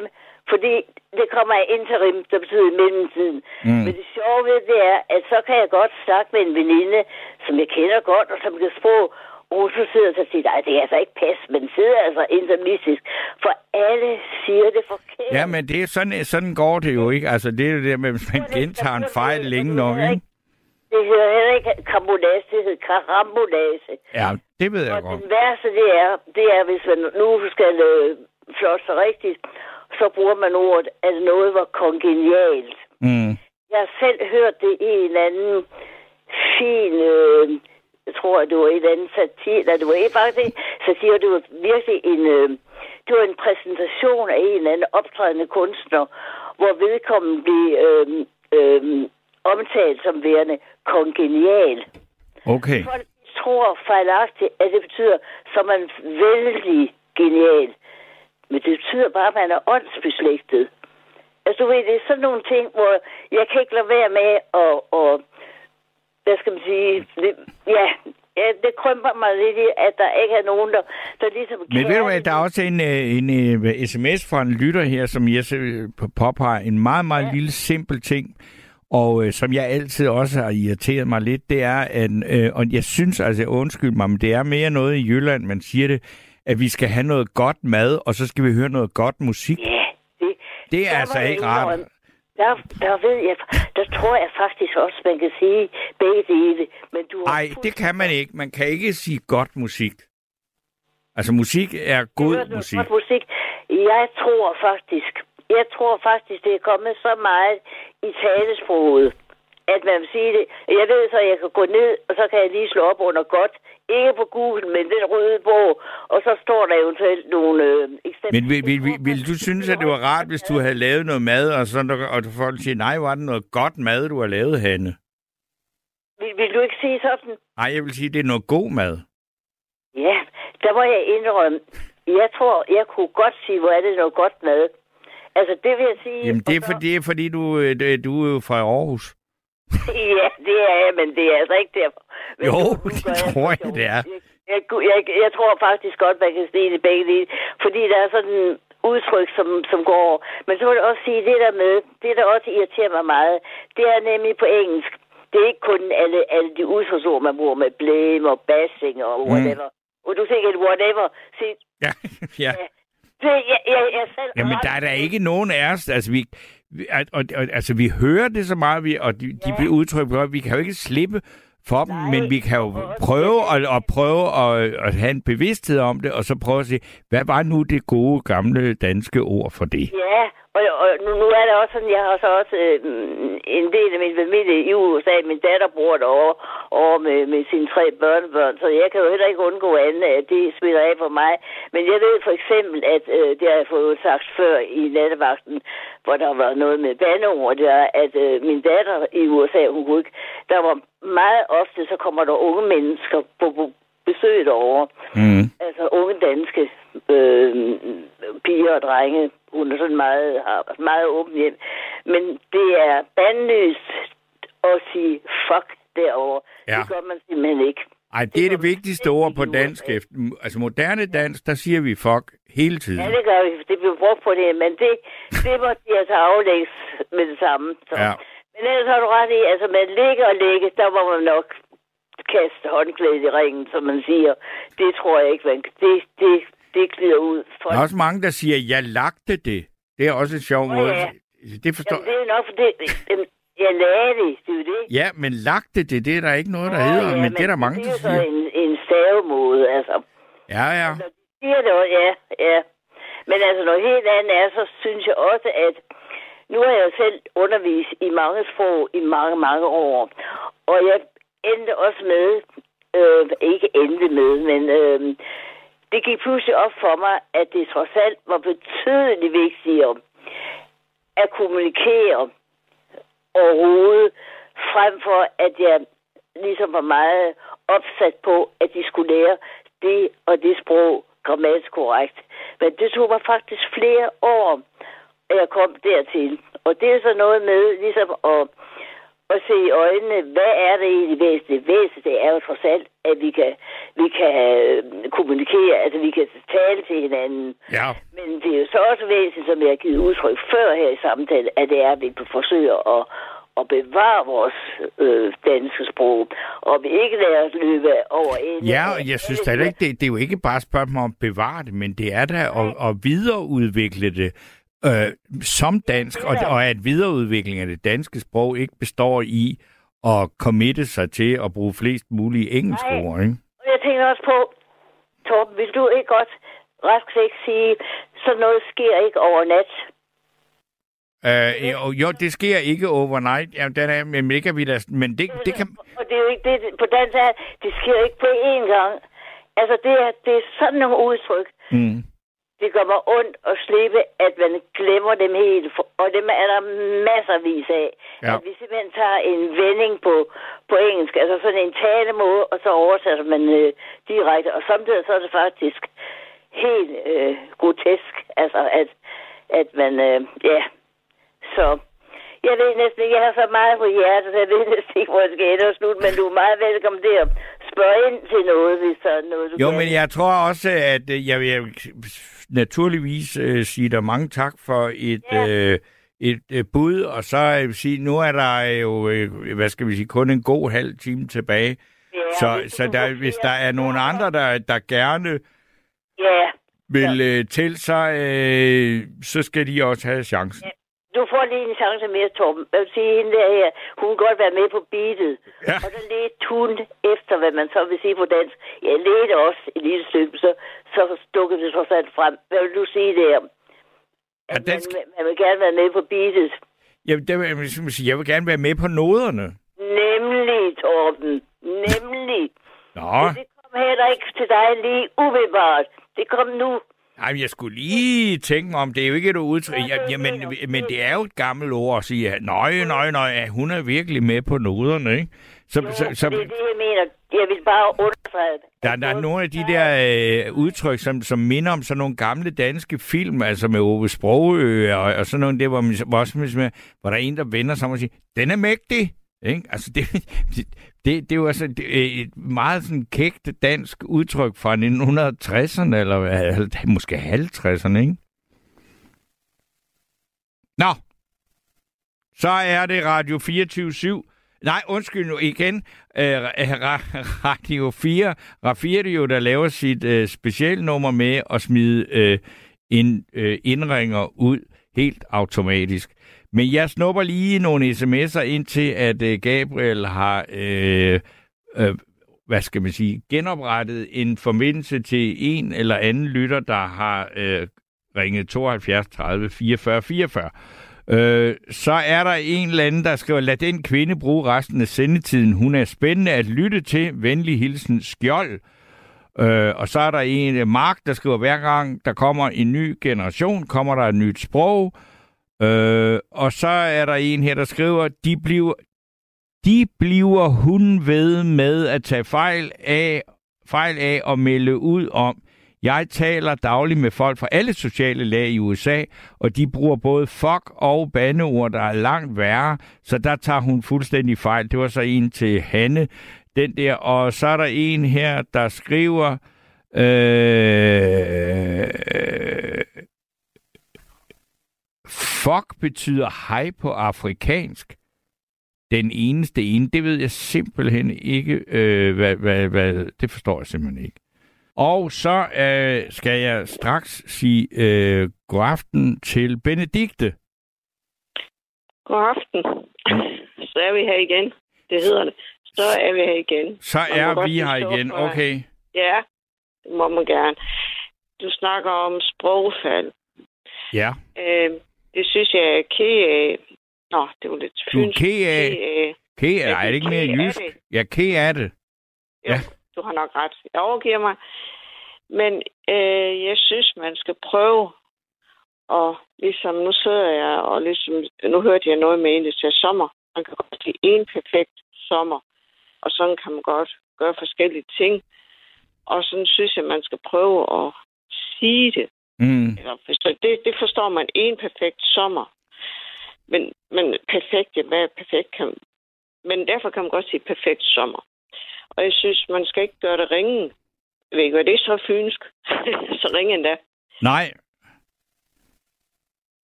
fordi det kommer af interim, der betyder i mellemtiden. Mm. Men det sjove ved det er, at så kan jeg godt snakke med en veninde, som jeg kender godt, og som kan sprog, og så sidder og siger, nej, det er altså ikke pas, men sidder altså intermistisk. For alle siger det forkert. Ja, men det er sådan, sådan går det jo ikke. Altså, det er det med, hvis man gentager en fejl længe nok, ikke? Det hedder heller ikke karambolage, det hedder karambolage. Ja, det ved jeg Og godt. den værste, det er, det er, hvis man nu skal øh, flotte sig rigtigt, så bruger man ordet, at noget var kongenialt. Mm. Jeg har selv hørt det i en anden fin, øh, tror, at det var et andet satir, eller det var ikke faktisk satir, det var virkelig en, øh, det var en præsentation af en eller anden optrædende kunstner, hvor vedkommende blev øh, øh, omtalt som værende kongenial. Okay. Folk tror fejlagtigt, at det betyder, er man vældig genial. Men det betyder bare, at man er åndsbeslægtet. Altså, du ved, det er sådan nogle ting, hvor jeg kan ikke lade være med at, og, hvad skal man sige, det, ja, ja, det krymper mig lidt i, at der ikke er nogen, der, der ligesom Men ved du hvad, der er også en, øh, en, en sms fra en lytter her, som Jesse øh, påpeger. En meget, meget ja. lille, simpel ting, og øh, som jeg altid også har irriteret mig lidt, det er, at, øh, og jeg synes altså, undskyld mig, men det er mere noget i Jylland, man siger det, at vi skal have noget godt mad, og så skal vi høre noget godt musik. Ja, det, Det er altså ikke rart. Der, der ved jeg, der tror jeg faktisk også, man kan sige begge dele. Men du Nej, det kan man ikke. Man kan ikke sige godt musik. Altså, musik er god du musik. godt musik. Jeg tror faktisk, jeg tror faktisk, det er kommet så meget i talesproget, at man vil sige det. Jeg ved så, at jeg kan gå ned, og så kan jeg lige slå op under godt. Ikke på Google, men den røde bog. Og så står der eventuelt nogle øh, eksempler. Men vil, vil, vil, vil du synes, at det var rart, hvis du havde lavet noget mad, og, så, og folk siger, nej, var det noget godt mad, du har lavet, Hanne? Vil, vil du ikke sige sådan? Nej, jeg vil sige, det er noget god mad. Ja, der må jeg indrømme. Jeg tror, jeg kunne godt sige, hvor er det noget godt mad. Altså, det vil jeg sige... Jamen, det er, for, det er fordi, du, øh, du er jo fra Aarhus. Ja, det er jeg, men det er altså ikke derfor. Men Jo, nu- nu det gør jeg tror for jeg, det er. Jeg, jeg, jeg, tror faktisk godt, man kan sige det begge dele. Fordi der er sådan udtryk, som, som går. Men så vil jeg også sige, det der med, det der også irriterer mig meget, det er nemlig på engelsk. Det er ikke kun alle, alle de udtryksord, man bruger med blame og bashing og whatever. Og du tænker, whatever. Se, Ja, ja. det, jeg, jeg, jeg selv Jamen, der er der ikke nogen af os, altså vi, vi- og, og, altså vi hører det så meget, vi, og de, de Ja. bliver udtrykt på, vi kan jo ikke slippe for dem, Nej, men vi kan jo prøve at, at prøve at, at have en bevidsthed om det, og så prøve at se, hvad var nu det gode gamle danske ord for det? Ja, og, og nu, nu er det også sådan, jeg har så også øh, en del af min familie i USA. Min datter bor derovre og med, med sine tre børnebørn, så jeg kan jo heller ikke undgå andet, at det smitter af på mig. Men jeg ved for eksempel, at øh, det har jeg fået sagt før i nattevagten, hvor der var noget med bandeord, det er, at øh, min datter i USA, hun kunne ikke, der var meget ofte, så kommer der unge mennesker på, på besøg derovre. Mm. Altså unge danske øh, piger og drenge. Hun er sådan meget, har meget åben hjem. Men det er bandløst at sige fuck derovre. Ja. Det gør man simpelthen ikke. Ej, det er det vigtigste ord på dansk. efter- Altså moderne dansk, der siger vi fuck hele tiden. Ja, det gør vi. Det bliver brugt på det, men det, det må de altså aflægge med det samme. Så. Ja. Men ellers har du ret i, altså med ligge og ligge, der må man nok kaste håndklædet i ringen, som man siger. Det tror jeg ikke, man det, det, det glider ud. For Der er også mange, der siger, jeg lagte det. Det er også en sjov Nå, måde. ja. Det forstår Jamen, det er nok, fordi jamen, jeg lagde det, det er det. Ja, men lagte det, det er der ikke noget, der Nå, hedder. ja, men det er der mange, det der er jo så siger. en, en stavemåde, altså. Ja, ja. Når de siger det også, ja, ja. Men altså, noget helt andet er, så synes jeg også, at nu har jeg selv undervist i mange sprog i mange, mange år. Og jeg endte også med, øh, ikke endte med, men øh, det gik pludselig op for mig, at det trods alt var betydeligt vigtigere at kommunikere overhovedet, frem for at jeg ligesom var meget opsat på, at de skulle lære det og det sprog grammatisk korrekt. Men det tog mig faktisk flere år, at jeg kom dertil. Og det er så noget med ligesom at, at se i øjnene, hvad er det egentlig væsentligt? Væsentligt er jo trods alt, at vi kan, vi kan øh, kommunikere, altså vi kan tale til hinanden. Ja. Men det er jo så også væsentligt, som jeg har givet udtryk før her i samtalen, at det er, at vi forsøger at, at bevare vores øh, danske sprog, og vi ikke lader os løbe over en. Ja, og jeg synes da ikke, det, det er jo ikke bare et spørgsmål om at bevare det, men det er da at, at videreudvikle det øh, som dansk, og, og at videreudvikling af det danske sprog ikke består i at committe sig til at bruge flest mulige engelske Nej. ord, ikke? Og jeg tænker også på, Torben, vil du ikke godt rask ikke sige, så noget sker ikke over nat? Øh, jo, jo, det sker ikke overnight, ja, den er, men, det kan vi da, men det, det kan... Og det er jo ikke det, på dansk er, det sker ikke på én gang. Altså, det er, det er sådan nogle udtryk. Mm. Det gør mig ondt at slippe, at man glemmer dem helt. Og dem er der masservis af. Ja. At vi simpelthen tager en vending på, på engelsk, altså sådan en talemåde, og så oversætter man øh, direkte. Og samtidig så er det faktisk helt øh, grotesk, altså at, at man, øh, ja, så... Jeg ved næsten ikke, jeg har så meget på hjertet, så jeg ved næsten ikke, hvor jeg skal ende og slutte, men du er meget velkommen til at spørge ind til noget, hvis der er noget, du Jo, kan. men jeg tror også, at øh, jeg vil naturligvis øh, sige dig mange tak for et, Ja. øh, et øh, bud, og så øh, sige, nu er der jo, øh, hvad skal vi sige, kun en god halv time tilbage. Ja, Så, hvis så der, hvis der er nogen andre, der, der gerne Ja, vil øh, til sig, øh, så skal de også have chancen. Du får lige en chance mere, Torben. Jeg vil sige, hende der her, hun kan godt være med på beatet. Ja. Og så ledte hun efter, hvad man så vil sige på dansk. Jeg ledte også et lille stykke, så, så dukkede det trods alt frem. Hvad vil du sige der? Ja, At den man, skal- man vil gerne være med på beatet. Jeg, det, vil- jeg, vil sige, jeg vil gerne være med på noderne. Nemlig, Torben. Nemlig. Nå, Men det kom heller ikke til dig lige umiddelbart. Det kom nu. Ej, jeg skulle lige tænke om, det er jo ikke et udtryk, Ja, mener jeg. men det er jo et gammelt ord at sige, at nøj, nøj, nøj, at hun er virkelig med på noderne, ikke? Så, Jo, så, så, det er det, jeg mener. Jeg vil bare understrege det. der, der er nogle af de der øh, udtryk, som, som minder om sådan nogle gamle danske film, altså med Ove Sprogø og, og sådan nogle der, hvor, man, hvor, også, hvor der er en, der vender sig om og siger, den er mægtig. Ikke? Altså, det, det, det, det er jo altså det, et meget sådan kægt dansk udtryk fra 1960'erne, eller måske 50'erne, ikke? Nå, så er det Radio 24 /7. Nej, undskyld nu igen. Øh, Radio 4, Radio, der laver sit øh, specialnummer med at smide øh, en øh, indringer ud helt automatisk. Men jeg snupper lige nogle sms'er ind til, at øh, Gabriel har, øh, øh, hvad skal man sige, genoprettet en forbindelse til en eller anden lytter, der har øh, ringet 72 30 44 44. Øh, så er der en eller anden, der skriver, lad den kvinde bruge resten af sendetiden. Hun er spændende at lytte til. Venlig hilsen, skjold. Øh, og så er der en, Mark, der skriver, hver gang der kommer en ny generation, kommer der et nyt sprog. Øh, og så er der en her, der skriver, de bliver, de bliver hun ved med at tage fejl af, fejl af og melde ud om. Jeg taler dagligt med folk fra alle sociale lag i USA, og de bruger både fuck og bandeord, der er langt værre, så der tager hun fuldstændig fejl. Det var så en til Hanne, den der. Og så er der en her, der skriver... Øh, øh fuck betyder hej på afrikansk. Den eneste ene, det ved jeg simpelthen ikke, øh, hvad, hvad, hvad, det forstår jeg simpelthen ikke. Og så øh, skal jeg straks sige øh, god aften til Benedikte. God aften. Så er vi her igen. Det hedder det. Så er vi her igen. Så er vi her igen. for- Okay. Ja, det må man gerne. Du snakker om sprogfald. Ja. Øh, det synes jeg er ked af. Nå, det var lidt Du er fynsk. ked af, ked af, er det ikke mere jysk? Jeg er ked af det. Ja, Ja. du har nok ret. Jeg overgiver mig. Men øh, jeg synes, man skal prøve. Og ligesom nu sidder jeg, og ligesom, nu hørte jeg noget med en, der sagde sommer. Man kan godt sige en perfekt sommer. Og sådan kan man godt gøre forskellige ting. Og sådan synes jeg, man skal prøve at sige det. Mm. Eller forstå, det, det forstår man en perfekt sommer. Men, men perfekt, ja, hvad er perfekt? Kan, men derfor kan man godt sige perfekt sommer. Og jeg synes, man skal ikke gøre det ringe. Jeg ved ikke, hvad det er så fynsk. så ringe endda. Nej,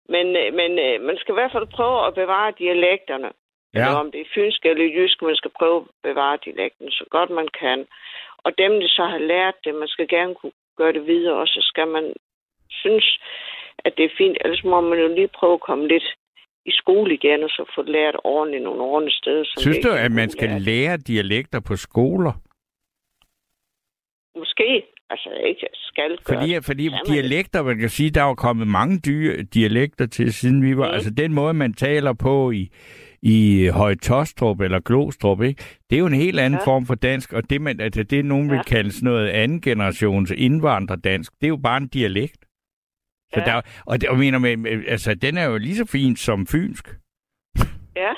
Men, øh, men øh, man skal i hvert fald prøve at bevare dialekterne. Ja. Eller om det er fynsk eller jysk, man skal prøve at bevare dialekten så godt man kan. Og dem, der så har lært det, man skal gerne kunne gøre det videre, og så skal man synes, at det er fint. Ellers må man jo lige prøve at komme lidt i skole igen, og så få lært ordentligt nogle ordentlige steder. som Synes du, at man skal lært. lære dialekter på skoler? Måske. Altså, ikke skal gøre Fordi, det. fordi det? dialekter, man kan sige, der er jo kommet mange dyre dialekter til, siden vi var... Mm. Altså, den måde, man taler på i, i Høje Tostrup eller Glostrup, ikke? det er jo en helt anden Ja. form for dansk, og det, man, altså, det nogen vil Ja. kalde sådan noget anden generations indvandrerdansk, det er jo bare en dialekt. Så Ja. der, og, det, og mener med, altså, den er jo lige så fin som fynsk. Ja,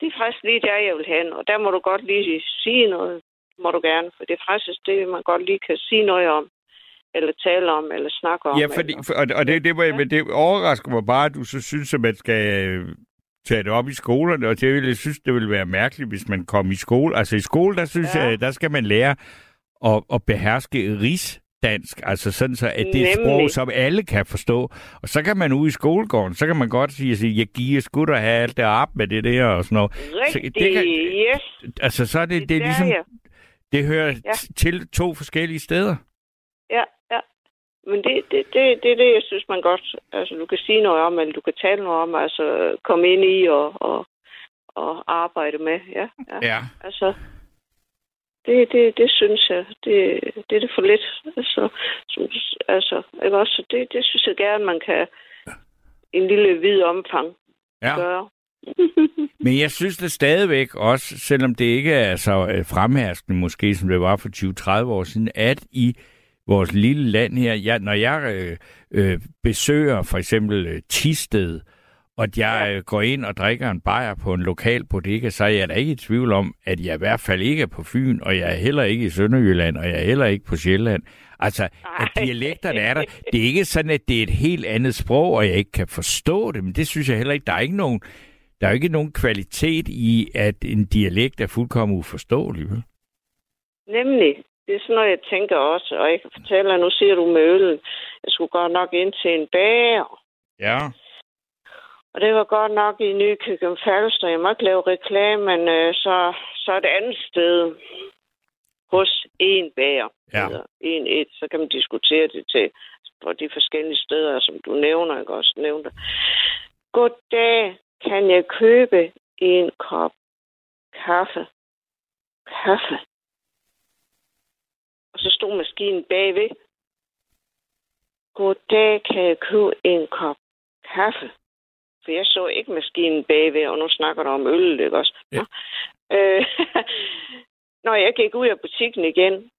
det er faktisk lige der, jeg vil hen. Og der må du godt lige sige noget, må du gerne. For det er faktisk det, man godt lige kan sige noget om. Eller tale om, eller snakke om. Ja, fordi, for, og, og det, det, var, Ja. det overrasker mig bare, at du så synes, at man skal øh, tage det op i skolerne, og det ville, jeg synes, det ville være mærkeligt, hvis man kom i skole. Altså i skole, der synes Ja. jeg, der skal man lære at, at beherske rigsdansk, altså sådan så, at det er et sprog, som alle kan forstå. Og så kan man ude i skolegården, så kan man godt sige, at sige, jeg giver sgu da have alt det op med det der og sådan noget. Så Rigtigt, det kan- yes. Altså så er det, det, det er ligesom, ja. det hører Ja. til to forskellige steder. Ja, ja. Men det, det, det, det er det, jeg synes, man godt... Altså, du kan sige noget om, eller du kan tale noget om, altså komme ind i og, og, og arbejde med. Ja, ja. Ja. Altså, det, det, det synes jeg, det, det er det for lidt. Altså, altså ikke også? Så Det, det synes jeg gerne, man kan en lille vid omfang ja. gøre. Men jeg synes det stadigvæk også, selvom det ikke er så øh, fremherskende måske, som det var for 20-30 år siden, at i vores lille land her, jeg, når jeg øh, øh, besøger for eksempel øh, Tisted, og at jeg øh, går ind og drikker en bajer på en lokal bodega, så er jeg da ikke i tvivl om, at jeg i hvert fald ikke er på Fyn, og jeg er heller ikke i Sønderjylland, og jeg er heller ikke på Sjælland. Altså, at Ej. dialekterne er der. Det er ikke sådan, at det er et helt andet sprog, og jeg ikke kan forstå det, men det synes jeg heller ikke. Der er ikke nogen, der er ikke nogen kvalitet i, at en dialekt er fuldkommen uforståelig. Vel? Nemlig. Det er sådan noget, jeg tænker også. Og jeg kan fortælle dig, nu siger du med øl. Jeg skulle godt nok ind til en bager. Ja. Og det var godt nok i Nykøbing Falster. Jeg må ikke lave reklame, men øh, så, så et andet sted hos en bager. Ja. Eller en et, så kan man diskutere det til på de forskellige steder, som du nævner, ikke også nævnte. Goddag, kan jeg købe en kop kaffe? Kaffe. Og så stod maskinen bagved. Goddag, kan jeg købe en kop kaffe? For jeg så ikke maskinen bagved, og nu snakker du om øl, ikke også? Ja. Øh, når jeg gik ud af butikken igen,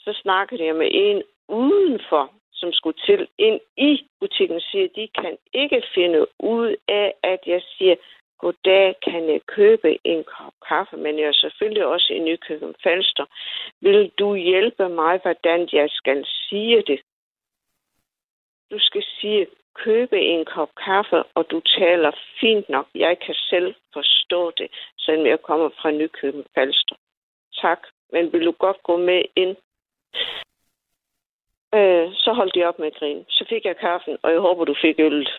så snakkede jeg med en udenfor, som skulle til ind i butikken og siger, de kan ikke finde ud af, at jeg siger, goddag, kan jeg købe en kop kaffe, men jeg er selvfølgelig også i Nykøbing Falster. Vil du hjælpe mig, hvordan jeg skal sige det? Du skal sige, købe en kop kaffe, og du taler fint nok. Jeg kan selv forstå det, selvom jeg kommer fra Nykøbing Falster. Tak, men vil du godt gå med ind? Øh, så holdt de op med at grine. Så fik jeg kaffen, og jeg håber, du fik øllet.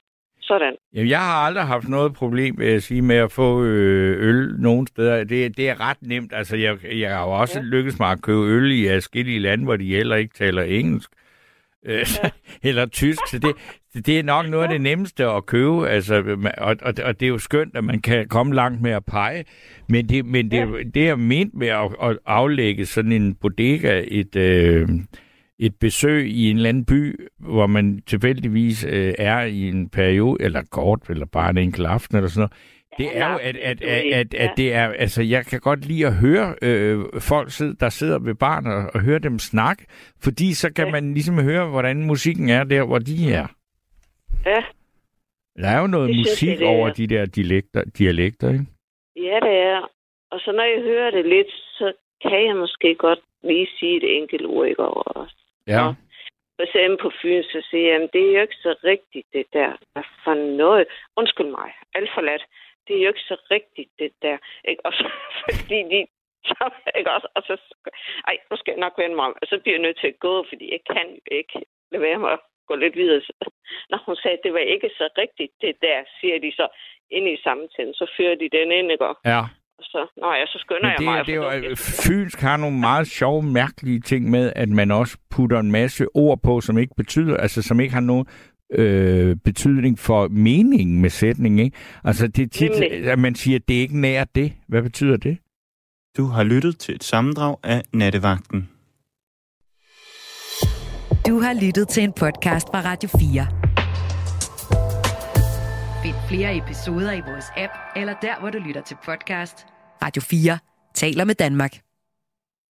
Sådan. Jamen, jeg har aldrig haft noget problem, vil jeg sige, med at få øh, øl nogen steder. Det, det er ret nemt. Altså, jeg, jeg har jo også Ja. lykkes mig at købe øl i forskellige lande, hvor de heller ikke taler engelsk. Øh, ja. eller tysk. Så det, det- er nok noget af det nemmeste at købe. Altså, og, og, og det er jo skønt, at man kan komme langt med at pege. Men det, men det, ja. det er ment med at, at aflægge sådan en bodega, et... Øh, et besøg i en eller anden by, hvor man tilfældigvis øh, er i en periode, eller kort, eller bare en enkelt aften, eller sådan noget. Det er jo, at, at, at, at, at det er, altså jeg kan godt lide at høre øh, folk, der sidder ved barn og, og høre dem snakke, fordi så kan Ja. man ligesom høre, hvordan musikken er der, hvor de er. Ja, Der er jo noget Det synes musik det er. over de der dialekter, dialekter ikke? ja det er. Og så når jeg hører det lidt, så kan jeg måske godt lige sige et enkelt ord, ikke? Og Ja. Og eksempel på Fyn, så siger jeg, det er jo ikke så rigtigt, det der. Hvad for noget? Undskyld mig, alt for lat. Det er jo ikke så rigtigt, det der. Ikke? Og så, fordi de, så, ikke også? Og så, ej, nu skal jeg nok vende mig om. Og så bliver jeg nødt til at gå, fordi jeg kan jo ikke lade være med at gå lidt videre. Når hun sagde, at det var ikke så rigtigt, det der, siger de så ind i samtalen. Så fører de den ind, ikke? Ja. Og så, nå ja, så skynder Men jeg det, mig. det er få jo, øh, Fynsk har nogle meget sjove, mærkelige ting med, at man også putter en masse ord på, som ikke betyder, altså som ikke har nogen øh, betydning for meningen med sætningen. Ikke? Altså det er tit, at man siger, at det er ikke nær det. Hvad betyder det? Du har lyttet til et sammendrag af Nattevagten. Du har lyttet til en podcast fra Radio 4. Find flere episoder i vores app, eller der, hvor du lytter til podcast. Radio 4 taler med Danmark.